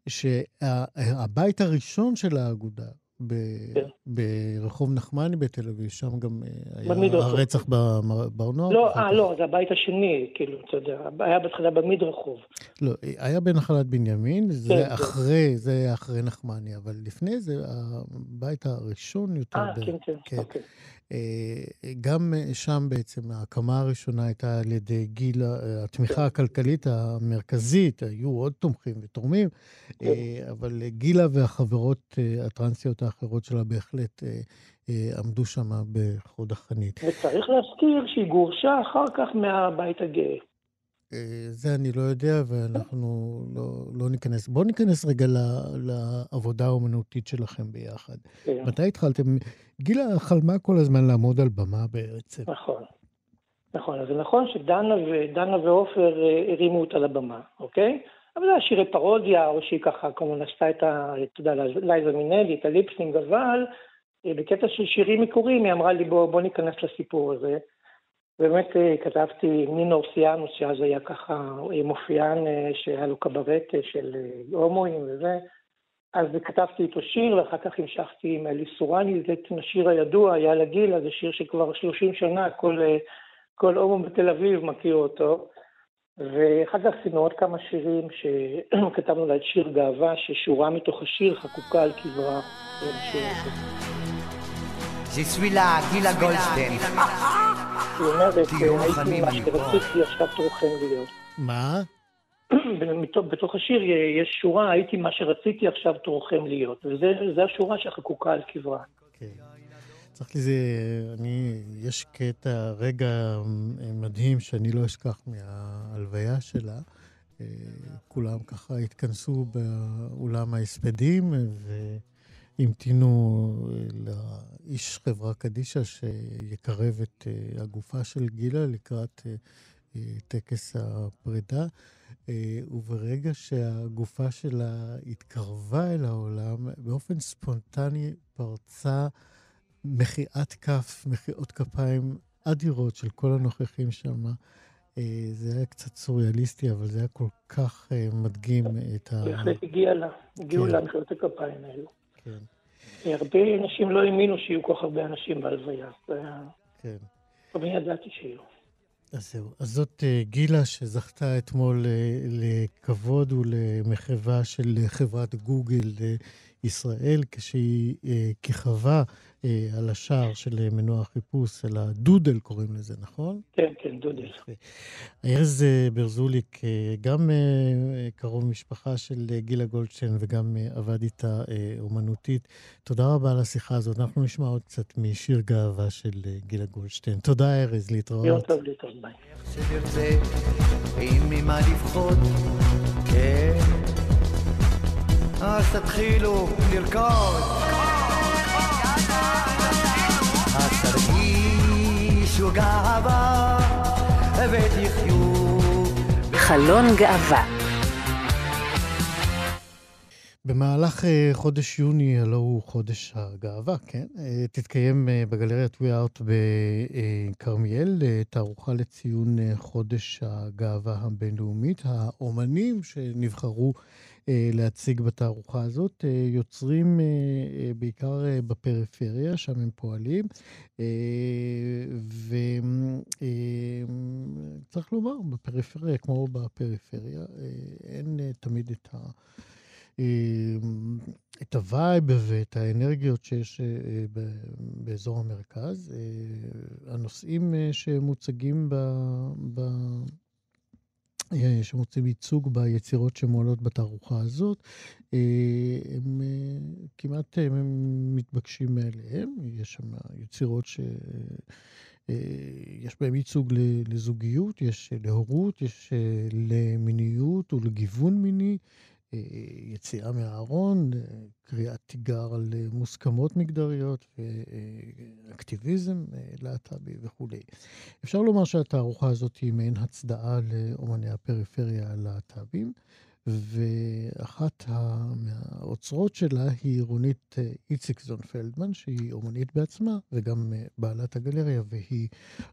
שהבית הראשון של האגודה, ב- כן. ברחוב נחמני בתל אביב, שם גם אה, היה הרצח בבר נוער. לא, אה, לא, זה הבית השני, כאילו, אתה יודע, היה בהתחלה במדרחוב. לא, היה בנחלת בנימין, זה כן, אחרי, כן. זה היה אחרי נחמני, אבל לפני זה הבית הראשון יותר. אה, כן, כן, כן. אוקיי. אה, גם שם בעצם ההקמה הראשונה הייתה על ידי גיל, אה, התמיכה כן. הכלכלית המרכזית, היו עוד תומכים ותורמים, כן. אה, אבל גילה והחברות הטרנסיות האחרות שלה בהחלט עמדו שם בחוד החנית. וצריך להזכיר שהיא גורשה אחר כך מהבית הגאה. אה, זה אני לא יודע, ואנחנו לא, לא ניכנס. בואו ניכנס רגע ל, לעבודה האומנותית שלכם ביחד. כן. מתי התחלתם? גילה חלמה כל הזמן לעמוד על במה בעצם. נכון. נכון, אז זה נכון שדנה ודנה ועופר אה, הרימו אותה לבמה, אוקיי? אבל זה היה שירי פרודיה, או שהיא ככה כמובן עשתה את ה... אתה יודע, לייזה מינלי, את הליפסינג, אבל אה, בקטע של שירים מקוריים היא אמרה לי בוא, בוא ניכנס לסיפור הזה. באמת אה, כתבתי נינו אורסיאנוס, שאז היה ככה אה, מופיען אה, שהיה לו קברט של הומואים וזה, אז כתבתי איתו שיר, ואחר כך המשכתי עם אלי סורני, זה השיר הידוע, היה לגיל, זה שיר שכבר 30 שנה, כל, כל הומו בתל אביב מכיר אותו. ואחר כך עשינו עוד כמה שירים שכתבנו לה את שיר גאווה, ששורה מתוך השיר חקוקה על קברה. Suis là, גילה גולדשטיין. היא אומרת, הייתי מה שרציתי עכשיו תורכם להיות. מה? בתוך השיר יש שורה, הייתי מה שרציתי עכשיו תורכם להיות. וזו השורה שחקוקה על קברה. כן. צריך לזה, אני, יש קטע, רגע מדהים שאני לא אשכח מההלוויה שלה. אה, כולם ככה התכנסו באולם ההספדים, ו... המתינו אה, לאיש חברה קדישא שיקרב את אה, הגופה של גילה לקראת אה, טקס הפרידה. וברגע שהגופה שלה התקרבה אל העולם, באופן ספונטני פרצה מחיאת כף, מחיאות כפיים אדירות של כל הנוכחים שם. זה היה קצת סוריאליסטי, אבל זה היה כל כך מדגים את ה... בהחלט הגיע לה, הגיעו כן. לה מחיאות הכפיים האלו. כן. הרבה אנשים לא האמינו שיהיו כל כך הרבה אנשים בהלוויה. כן. אבל ידעתי שיהיו. אז זהו. אז זאת uh, גילה שזכתה אתמול uh, לכבוד ולמחווה של חברת גוגל uh, ישראל, כשהיא כיכבה אה, על השער של אה, מנוע החיפוש, על הדודל קוראים לזה, נכון? כן, כן, דודל. ארז אה, ברזוליק, גם קרוב משפחה של גילה גולדשטיין וגם עבד איתה אומנותית. תודה רבה על השיחה הזאת. אנחנו נשמע עוד קצת משיר גאווה של גילה גולדשטיין. תודה, ארז, להתראות. יום טוב, להתראות, ביי. כן. אז תתחילו לרקוד. גאווה ותחיו. חלון גאווה במהלך אה, חודש יוני, הלא הוא חודש הגאווה, כן? אה, תתקיים אה, בגלריה טווי ארט בכרמיאל תערוכה לציון חודש הגאווה הבינלאומית. האומנים שנבחרו להציג בתערוכה הזאת יוצרים בעיקר בפריפריה, שם הם פועלים. וצריך לומר, בפריפריה, כמו בפריפריה, אין תמיד את ה... את ה vibe ואת האנרגיות שיש אה, באזור המרכז. אה, הנושאים אה, שמוצגים ב... ב... שמוצאים ייצוג ביצירות שמועלות בתערוכה הזאת, הם כמעט הם מתבקשים מאליהם. יש שם יצירות ש... יש בהם ייצוג לזוגיות, יש להורות, יש למיניות ולגיוון מיני, אה, יציאה מהארון, אה, קריאת תיגר על אה, מוסכמות מגדריות ואקטיביזם להט"בי וכולי. אפשר לומר שהתערוכה הזאת היא מעין הצדעה לאומני הפריפריה הלהט"בים, ואחת מהאוצרות שלה היא רונית איציקזון פלדמן, שהיא אומנית בעצמה וגם בעלת הגלריה, והיא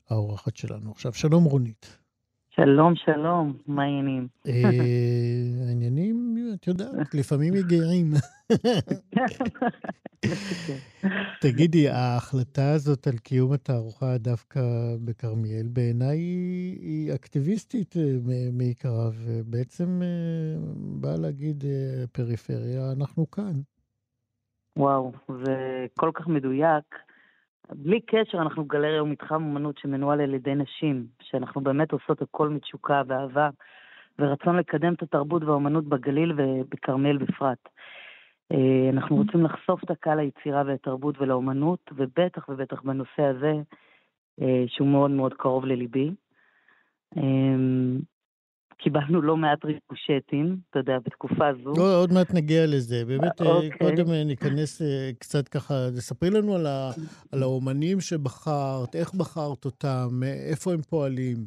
האורחת שלנו עכשיו. שלום רונית. שלום, שלום, מה העניינים? העניינים, את יודעת, לפעמים מגיעים. תגידי, ההחלטה הזאת על קיום התערוכה דווקא בכרמיאל, בעיניי היא אקטיביסטית מעיקרה, ובעצם באה להגיד, פריפריה, אנחנו כאן. וואו, זה כל כך מדויק. בלי קשר, אנחנו גלריה ומתחם אומנות שמנוהל על ידי נשים, שאנחנו באמת עושות הכל מתשוקה ואהבה, ורצון לקדם את התרבות והאומנות בגליל ובכרמל בפרט. אה, אנחנו רוצים לחשוף את הקהל ליצירה ולתרבות ולאומנות, ובטח ובטח בנושא הזה, אה, שהוא מאוד מאוד קרוב לליבי. אה, קיבלנו לא מעט ריקושטים, אתה יודע, בתקופה זו. לא, עוד מעט נגיע לזה. באמת, אוקיי. קודם ניכנס קצת ככה, תספרי לנו על, ה, על האומנים שבחרת, איך בחרת אותם, איפה הם פועלים.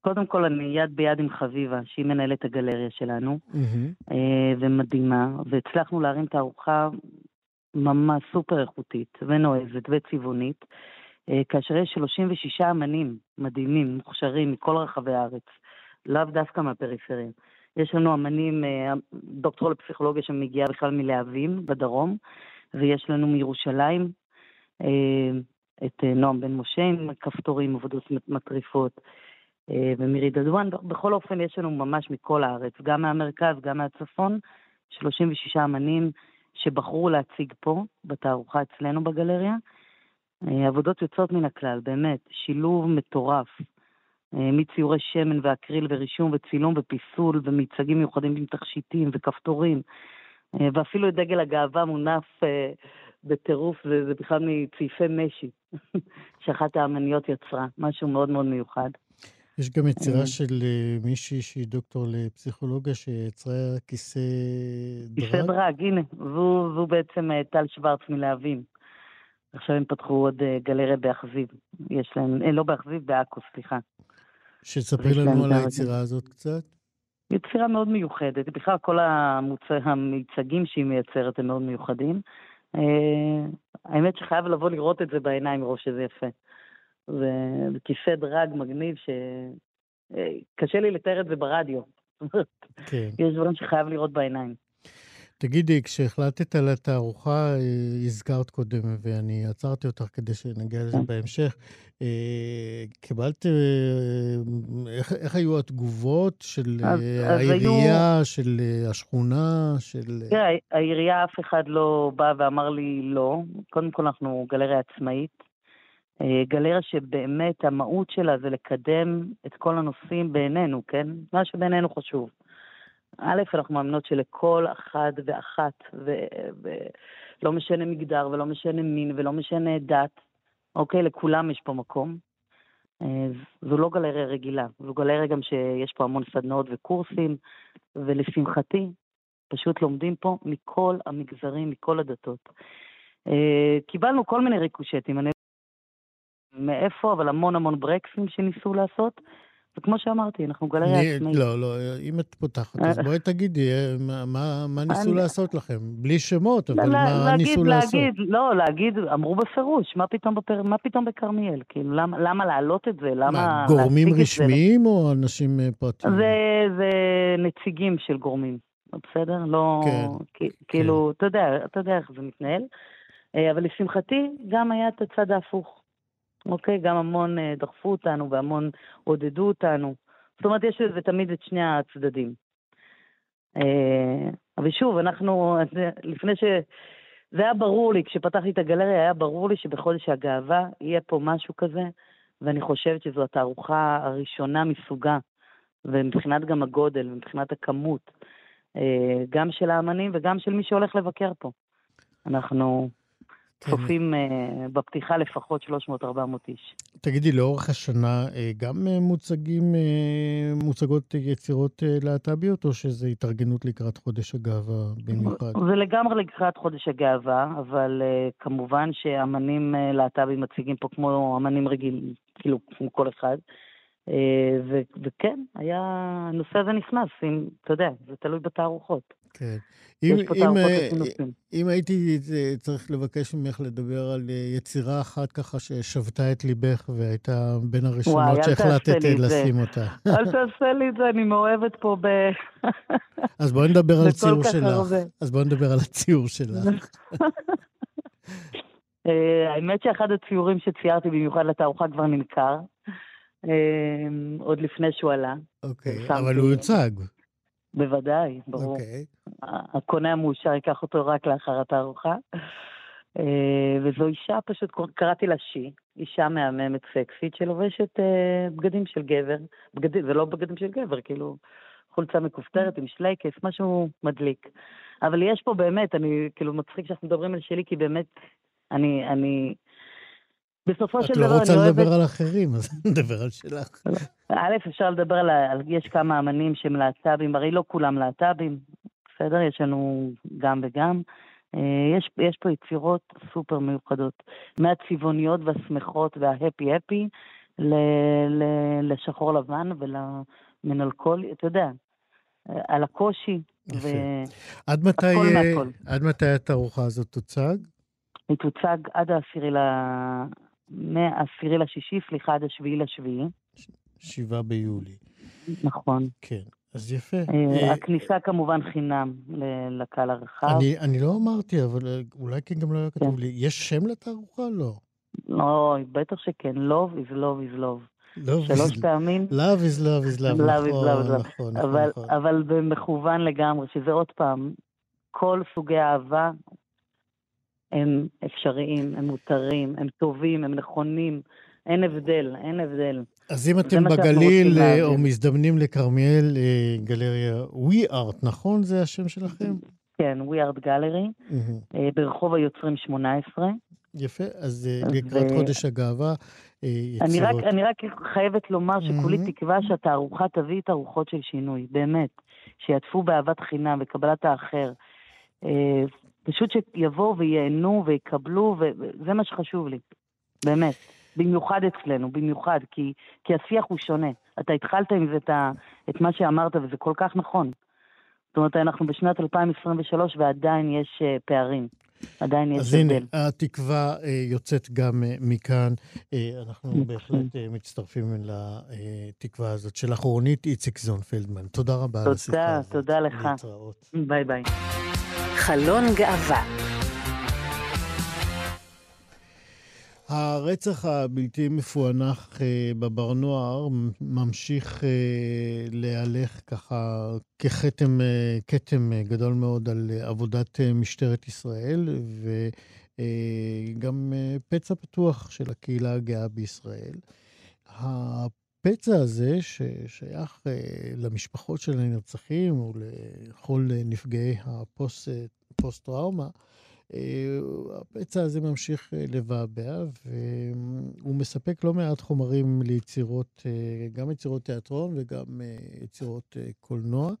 קודם כל, אני יד ביד עם חביבה, שהיא מנהלת הגלריה שלנו, mm-hmm. ומדהימה, והצלחנו להרים תערוכה ממש סופר איכותית ונועזת וצבעונית, כאשר יש 36 אמנים מדהימים, מוכשרים מכל רחבי הארץ. לאו דווקא מהפריפריה. יש לנו אמנים, אה, דוקטור לפסיכולוגיה שמגיעה בכלל מלהבים בדרום, ויש לנו מירושלים אה, את אה, נועם בן משה עם כפתורים, עבודות מטריפות, ומירי דדואן. בכל אופן, יש לנו ממש מכל הארץ, גם מהמרכז, גם מהצפון, 36 אמנים שבחרו להציג פה, בתערוכה אצלנו בגלריה. עבודות יוצאות מן הכלל, באמת, שילוב מטורף מציורי שמן ואקריל ורישום וצילום ופיסול ומיצגים מיוחדים עם תכשיטים וכפתורים, אה, ואפילו את דגל הגאווה מונף אה, בטירוף, זה, זה בכלל מצעיפי משי, שאחת האמניות יצרה, משהו מאוד מאוד מיוחד. יש גם יצירה של מישהי שהיא דוקטור לפסיכולוגיה, שיצרה כיסא דרג. כיסא דרג, הנה, והוא, והוא בעצם טל שוורץ מלהבים. עכשיו הם פתחו עוד גלריה באכזיב. יש להם, לא באכזיב, בעכו, סליחה. שתספרי לנו על היצירה הזאת קצת. יצירה מאוד מיוחדת. בכלל, כל המוצ... המיצגים שהיא מייצרת הם מאוד מיוחדים. אה, האמת שחייב לבוא לראות את זה בעיניים מרוב שזה יפה. זה כיסא דרג מגניב שקשה אה, לי לתאר את זה ברדיו. כן. יש דברים שחייב לראות בעיניים. תגידי, כשהחלטת על התערוכה, אה, הזכרת קודם, ואני עצרתי אותך כדי שנגיע לזה כן. בהמשך, אה, קיבלת, אה, איך, איך היו התגובות של אז, העירייה, אז היו... של השכונה, של... תראה, העירייה, אף אחד לא בא ואמר לי לא. קודם כל, אנחנו גלריה עצמאית. גלריה שבאמת המהות שלה זה לקדם את כל הנושאים בעינינו, כן? מה שבעינינו חשוב. א', אנחנו מאמינות שלכל אחד ואחת, ולא משנה מגדר, ולא משנה מין, ולא משנה דת, אוקיי? לכולם יש פה מקום. אה, זו לא גלריה רגילה, זו גלריה גם שיש פה המון סדנאות וקורסים, ולשמחתי, פשוט לומדים פה מכל המגזרים, מכל הדתות. אה, קיבלנו כל מיני ריקושטים, אני מאיפה, אבל המון המון ברקסים שניסו לעשות. וכמו שאמרתי, אנחנו גלריה עצמאית. לא, לא, אם את פותחת, אז בואי תגידי, אה, מה, מה ניסו אני... לעשות לכם? בלי שמות, אבל לה, מה להגיד, ניסו להגיד, לעשות? לא, להגיד, אמרו בפירוש, מה פתאום, בפר... מה פתאום בכרמיאל? כאילו, למה, למה להעלות את זה? למה מה, גורמים רשמיים זה? או אנשים אה, פרטיים? זה, זה נציגים של גורמים, בסדר? לא... כן. כאילו, כן. אתה יודע, אתה יודע איך זה מתנהל. אה, אבל לשמחתי, גם היה את הצד ההפוך. אוקיי? גם המון אה, דחפו אותנו והמון עודדו אותנו. זאת אומרת, יש לזה תמיד את שני הצדדים. אה, אבל שוב, אנחנו, לפני ש... זה היה ברור לי, כשפתחתי את הגלריה, היה ברור לי שבחודש הגאווה יהיה פה משהו כזה, ואני חושבת שזו התערוכה הראשונה מסוגה, ומבחינת גם הגודל, מבחינת הכמות, אה, גם של האמנים וגם של מי שהולך לבקר פה. אנחנו צופים אה, בפתיחה לפחות 300-400 איש. תגידי, לאורך השנה אה, גם אה, מוצגים, מוצגות יצירות להט"ביות, או שזה התארגנות לקראת חודש הגאווה במיוחד? זה לגמרי לקראת חודש הגאווה, אבל כמובן שאמנים להט"בים מציגים פה כמו אמנים רגילים, כאילו, כמו כל אחד. ו- וכן, היה, הנושא הזה נכנס, אם, אתה יודע, זה תלוי בתערוכות. כן. אם, אם, אה, נושאים. אם הייתי אה, צריך לבקש ממך לדבר על אה, יצירה אחת ככה ששבתה את ליבך והייתה בין הראשונות שהחלטת. לשים אותה. אל תעשה לי את זה, אני מאוהבת פה ב... אז בואי נדבר על בכל ציור כך שלך. הרבה. אז בואי נדבר על הציור שלך. אה, האמת שאחד הציורים שציירתי במיוחד לתערוכה כבר נמכר, אה, עוד לפני שהוא עלה. אוקיי, אבל הוא יוצג. בוודאי, ברור. אוקיי. הקונה המאושר ייקח אותו רק לאחר התערוכה. אה, וזו אישה, פשוט קראתי לה שי, אישה מהממת סקסית שלובשת אה, בגדים של גבר. בגדים, זה לא בגדים של גבר, כאילו חולצה מכופתרת עם שלייקס, משהו מדליק. אבל יש פה באמת, אני, כאילו מצחיק שאנחנו מדברים על שלי, כי באמת, אני, אני, בסופו של את דבר לא רוצה אני אוהבת... לדבר על אחרים, אז נדבר על שלך. א', אפשר לדבר על. יש כמה אמנים שהם להט"בים, הרי לא כולם להט"בים, בסדר? יש לנו גם וגם. אה, יש, יש פה יצירות סופר מיוחדות, מהצבעוניות והשמחות וההפי-הפי ל, ל, לשחור לבן ולמנלכולי, אתה יודע, על הקושי. יפה. ו... עד מתי, אה. עד מתי התערוכה הזאת תוצג? היא תוצג עד העשירי ל... מהעשירי לשישי, סליחה, עד השביעי לשביעי. שבעה ביולי. נכון. כן, אז יפה. אה, אה, הכניסה כמובן חינם לקהל הרחב. אני, אני לא אמרתי, אבל אה, אולי כן גם לא היה כתוב כן. לי. יש שם לתערוכה? לא. אוי, בטח שכן. Love is love is love. Love שלוש פעמים. Love is love is love, Love is נכון, love is love. נכון, נכון, אבל, נכון. אבל במכוון לגמרי, שזה עוד פעם, כל סוגי האהבה הם אפשריים, הם מותרים, הם טובים, הם נכונים. אין הבדל, אין הבדל. אז אם אתם בגליל אה. או מזדמנים לכרמיאל, אה, גלריה We Art, נכון? זה השם שלכם? כן, We Art Gallery, מהמם. אה, ברחוב היוצרים 18. יפה, אז לקראת חודש הגאווה, אה, אני רק, יצירות. אני רק חייבת לומר שכולי מהמם. תקווה שהתערוכה תביא תערוכות של שינוי, באמת. שיעטפו באהבת חינם וקבלת האחר. פשוט שיבואו וייהנו ויקבלו, וזה מה שחשוב לי, באמת. במיוחד אצלנו, במיוחד, כי, כי השיח הוא שונה. אתה התחלת עם זה את, ה, את מה שאמרת, וזה כל כך נכון. זאת אומרת, אנחנו בשנת 2023 ועדיין יש אה, פערים. עדיין יש אז הנה. התקווה אה, יוצאת גם אה, מכאן. אנחנו מקסים. בהחלט מצטרפים לתקווה הזאת שלך. רונית איציק זון פלדמן, תודה רבה על השיחה תודה, הזאת. תודה לך. להתראות. ביי ביי. חלון גאווה. הרצח הבלתי מפוענח אה, בבר נוער ממשיך אה, להלך ככה ככתם אה, כתם גדול מאוד על עבודת משטרת ישראל, וגם פצע פתוח של הקהילה הגאה בישראל. הפצע הזה, ששייך אה, למשפחות של הנרצחים ולכל נפגעי הפוסט-טראומה, אה, הפצע הזה ממשיך אה, לבעבע, והוא מספק לא מעט חומרים ליצירות, גם יצירות תיאטרון וגם יצירות קולנוע.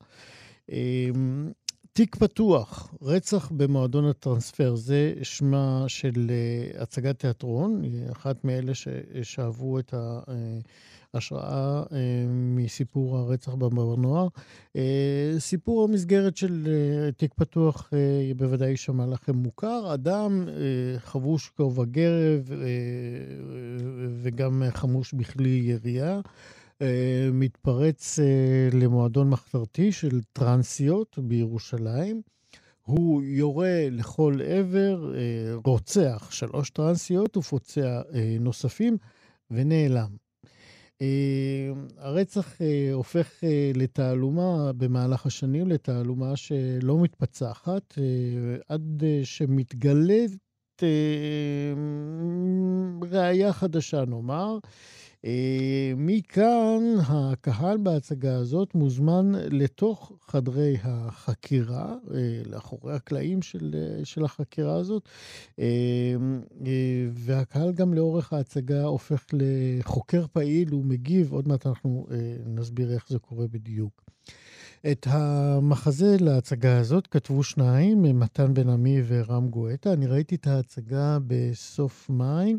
אה, תיק פתוח, רצח במועדון הטרנספר, זה שמה של אה, הצגת תיאטרון, אחת מאלה ששאבו את ההשראה אה, מסיפור הרצח בבר נוער. אה, סיפור המסגרת של אה, תיק פתוח אה, בוודאי יישמע לכם מוכר. אדם אה, חבוש כובע גרב אה, וגם חמוש בכלי ירייה. אה, מתפרץ אה, למועדון מחתרתי של טרנסיות בירושלים. הוא יורה לכל עבר, אה, רוצח שלוש טרנסיות ופוצע נוספים ונעלם. הרצח הופך לתעלומה במהלך השנים, לתעלומה שלא מתפצחת, עד שמתגלית ראייה חדשה, נאמר. אה, מכאן הקהל בהצגה הזאת מוזמן לתוך חדרי החקירה, אה, לאחורי הקלעים של, אה, של החקירה הזאת, והקהל גם לאורך ההצגה הופך לחוקר פעיל, הוא מגיב, עוד מעט אנחנו נסביר איך זה קורה בדיוק. את המחזה להצגה הזאת כתבו שניים, מתן בן עמי ורם גואטה. אני ראיתי את ההצגה בסוף מאי.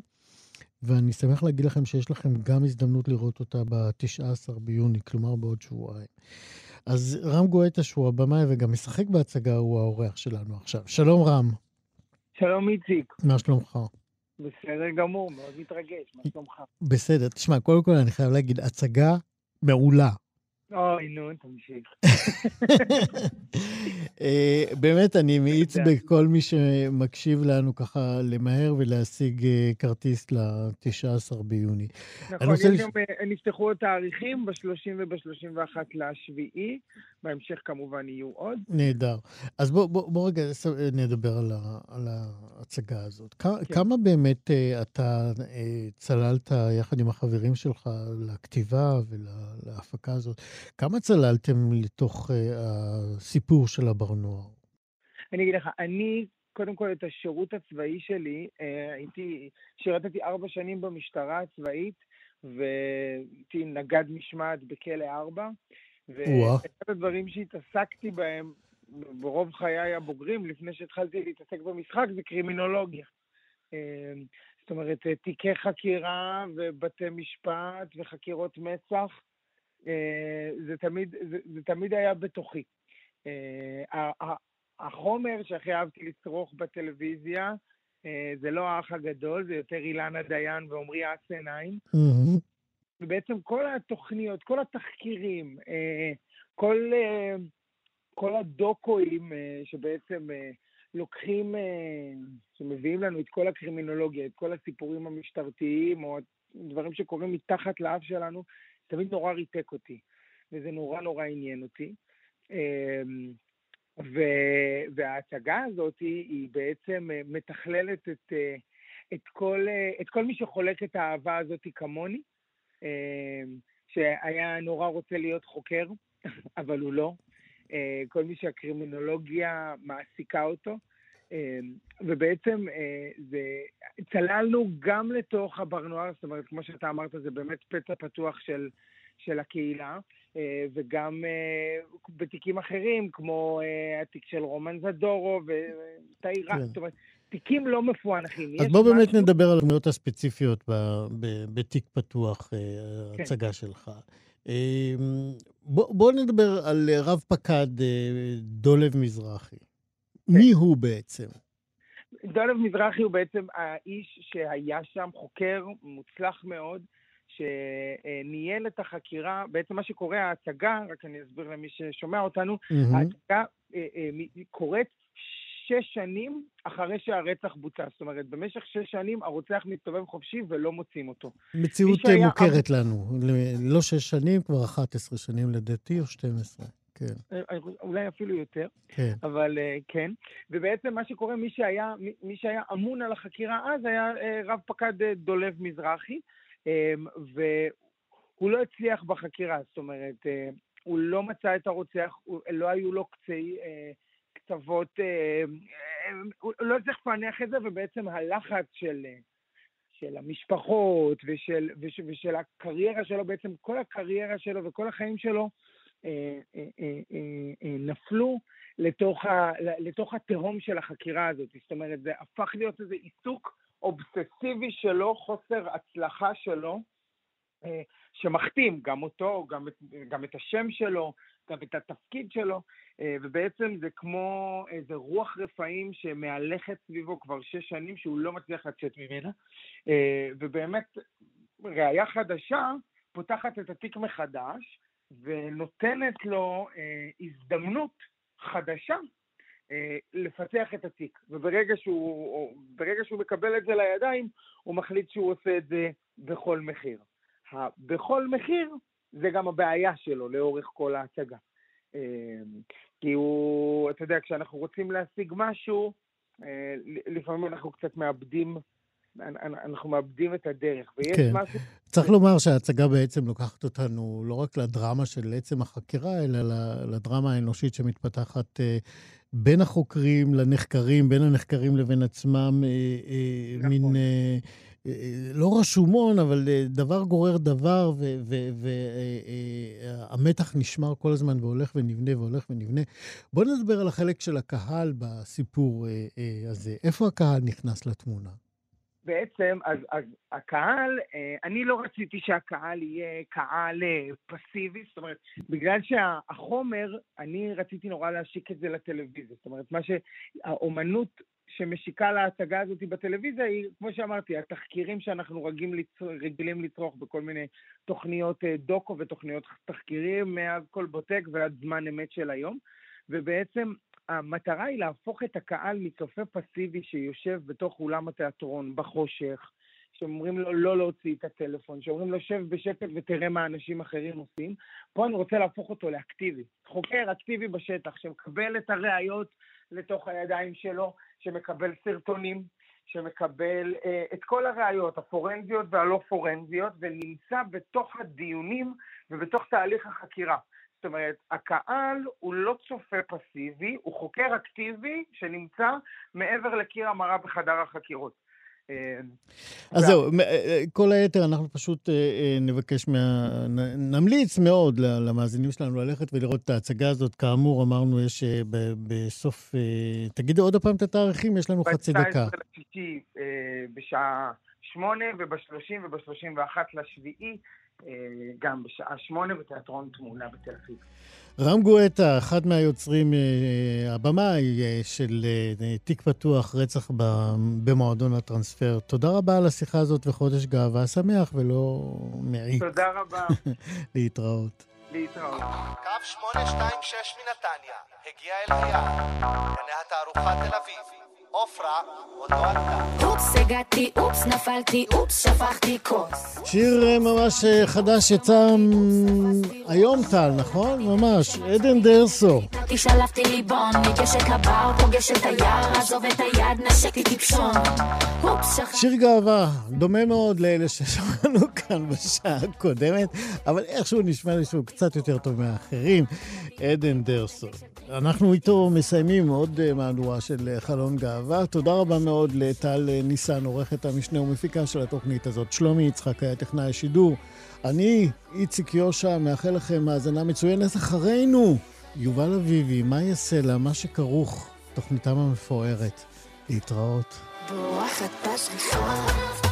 ואני שמח להגיד לכם שיש לכם גם הזדמנות לראות אותה ב-19 ביוני, כלומר בעוד שבועיים. אז רם גואטה, שהוא הבמאי וגם משחק בהצגה, הוא האורח שלנו עכשיו. שלום רם. שלום איציק. מה שלומך? בסדר גמור, מאוד מתרגש, מה שלומך? בסדר, תשמע, קודם כל אני חייב להגיד, הצגה מעולה. אוי, נו, תמשיך. אה, באמת, אני מאיץ בכל מי שמקשיב לנו ככה למהר ולהשיג אה, כרטיס ל-19 ביוני. נכון, אה, נפתחו התאריכים ב-30 וב-31 לשביעי, בהמשך כמובן יהיו עוד. נהדר. אז בוא, בוא, בוא רגע נדבר על, ה, על ההצגה הזאת. כן. כמה באמת אתה צללת יחד עם החברים שלך לכתיבה ולהפקה הזאת? כמה צללתם לתוך uh, הסיפור של הבר נוער? אני אגיד לך, אני, קודם כל, את השירות הצבאי שלי, הייתי, שירתתי ארבע שנים במשטרה הצבאית, והייתי נגד משמעת בכלא ארבע. ואחד הדברים שהתעסקתי בהם ברוב חיי הבוגרים, לפני שהתחלתי להתעסק במשחק, זה קרימינולוגיה. אה, זאת אומרת, תיקי חקירה ובתי משפט וחקירות מצ"ח, אה, זה תמיד, זה, זה תמיד היה בתוכי. אה, החומר שהכי אהבתי לצרוך בטלוויזיה, אה, זה לא האח הגדול, זה יותר אילנה דיין ועמרי אסנהיים. ובעצם כל התוכניות, כל התחקירים, כל, כל הדוקואים שבעצם לוקחים, שמביאים לנו את כל הקרימינולוגיה, את כל הסיפורים המשטרתיים, או דברים שקורים מתחת לאף שלנו, תמיד נורא ריתק אותי, וזה נורא נורא עניין אותי. ו, וההצגה הזאת היא בעצם אה, מתכללת את, אה, את, כל, אה, את כל מי שחולק את האהבה הזאת כמוני, שהיה נורא רוצה להיות חוקר, אבל הוא לא. כל מי שהקרימינולוגיה מעסיקה אותו. אמ, ובעצם זה, צללנו גם לתוך הברנואר, זאת אומרת, כמו שאתה אמרת, זה באמת פצע פתוח של, של הקהילה, אה, וגם אה, בתיקים אחרים, כמו אה, התיק של רומן זדורו ותאירה, כן. זאת אומרת, תיקים לא מפוענחים. אז בוא באמת משהו... נדבר על הדמויות הספציפיות ב, ב, בתיק פתוח, כן. ההצגה כן. שלך. בוא, בוא נדבר על רב פקד דולב מזרחי. כן. מי הוא בעצם? דולב מזרחי הוא בעצם האיש שהיה שם, חוקר מוצלח מאוד, שניהל את החקירה, בעצם מה שקורה, ההצגה, רק אני אסביר למי ששומע אותנו, mm-hmm. ההצגה אה, אה, קורית שש שנים אחרי שהרצח בוצע. זאת אומרת, במשך שש שנים הרוצח מסתובב חופשי ולא מוצאים אותו. מציאות מוכרת היה... לנו. לא שש שנים, כבר 11 שנים לדעתי, או 12. כן. אה, אולי אפילו יותר, כן. אבל uh, כן. ובעצם מה שקורה, מי שהיה, מי, שהיה אמון על החקירה אז היה uh, רב פקד דולב מזרחי, um, והוא לא הצליח בחקירה, זאת אומרת, uh, הוא לא מצא את הרוצח, הוא, לא היו לו קצי... uh, קצוות, הוא לא הצליח לפענח את זה, ובעצם הלחץ של, של המשפחות ושל, ושל, ושל הקריירה שלו, בעצם כל הקריירה שלו וכל החיים שלו, אה, אה, אה, נפלו לתוך, ה, לתוך התהום של החקירה הזאת. זאת אומרת, זה הפך להיות איזה עיסוק אובססיבי שלו, חוסר הצלחה שלו, שמכתים גם אותו, גם את, גם את השם שלו, גם את התפקיד שלו, ובעצם זה כמו איזה רוח רפאים שמהלכת סביבו כבר שש שנים שהוא לא מצליח לצאת ממנה, ובאמת ראייה חדשה פותחת את התיק מחדש, ונותנת לו אה, הזדמנות חדשה אה, לפתח את התיק. וברגע שהוא, שהוא מקבל את זה לידיים, הוא מחליט שהוא עושה את זה בכל מחיר. בכל מחיר זה גם הבעיה שלו לאורך כל ההצגה. אה, כי הוא, אתה יודע, כשאנחנו רוצים להשיג משהו, אה, לפעמים אנחנו קצת מאבדים אנחנו מאבדים את הדרך. ויש כן. משהו... צריך לומר שההצגה בעצם לוקחת אותנו לא רק לדרמה של עצם החקירה, אלא לדרמה האנושית שמתפתחת אה, בין החוקרים לנחקרים, בין הנחקרים לבין עצמם, נכון. מין, לא רשומון, אבל אה, דבר גורר דבר, והמתח נשמר כל הזמן והולך ונבנה והולך ונבנה. בואו נדבר על החלק של הקהל בסיפור אה, אה, הזה. איפה הקהל נכנס לתמונה? בעצם, אז, אז הקהל, אה, אני לא רציתי שהקהל יהיה קהל אה, פסיבי, זאת אומרת, בגלל שהחומר, אני רציתי נורא להשיק את זה לטלוויזיה. זאת אומרת, מה שהאומנות שמשיקה להצגה הזאת בטלוויזיה היא, כמו שאמרתי, התחקירים שאנחנו רגילים, לצרוך, רגילים לצרוך בכל מיני תוכניות אה, דוקו ותוכניות תחקירים, מאז כל בוטק ועד זמן אמת של היום. ובעצם המטרה היא להפוך את הקהל מצופה פסיבי שיושב בתוך אולם התיאטרון בחושך, שאומרים לו לא להוציא את הטלפון, שאומרים לו שב בשקט ותראה מה אנשים אחרים עושים. פה אני רוצה להפוך אותו לאקטיבי. חוקר אקטיבי בשטח, שמקבל את הראיות לתוך הידיים שלו, שמקבל סרטונים, שמקבל אה, את כל הראיות, הפורנזיות והלא פורנזיות, ונמצא בתוך הדיונים ובתוך תהליך החקירה. זאת אומרת, הקהל הוא לא צופה פסיבי, הוא חוקר אקטיבי שנמצא מעבר לקיר המראה בחדר החקירות. אה, אז זהו, מ- אה, כל היתר אנחנו פשוט אה, אה, נבקש מה... נמליץ מאוד למאזינים שלנו ללכת ולראות את ההצגה הזאת. כאמור, אמרנו, יש אה, בסוף... אה, תגידו עוד פעם את התאריכים, יש לנו חצי דקה. ב-19 לשישי אה, בשעה שמונה, וב-30 וב-31 לשביעי אה, גם בשעה שמונה בתיאטרון תמונה בתל אביב. רם גואטה, אחד מהיוצרים, אה, הבמאי אה, של אה, תיק פתוח, רצח ב- במועדון הטרנספר. תודה רבה על השיחה הזאת וחודש גאווה שמח ולא מעיק. תודה רבה, להתראות. להתראות. קו 826 מנתניה הגיע אל היעד. גני התערוכה תל אביב. עופרה עוד לא עלתה. אופס, הגעתי, אופס, נפלתי, אופס, שפכתי כוס. שיר אה, ממש אה, חדש יצא היום טל, נכון? ממש. עדן דרסו. אותי שלפתי ליבון, ניגשת לבר, פוגשת היער, עזוב את היד, נשקתי טיפשון. אופס, שכחתי. שיר גאווה, דומה מאוד לאלה ששמענו כאן בשעה הקודמת, אבל איכשהו נשמע לי שהוא קצת יותר טוב מהאחרים. עדן דרסו. אנחנו איתו מסיימים עוד אה, מהדורה של חלון גאווה. תודה רבה מאוד לטל ניסן, עורכת המשנה ומפיקה של התוכנית הזאת. שלומי יצחק היה טכנאי השידור. אני, איציק יושע, מאחל לכם האזנה מצוינת אחרינו. יובל אביבי, מה יעשה לה, מה שכרוך, תוכניתם המפוארת. להתראות. בורחת בשריחה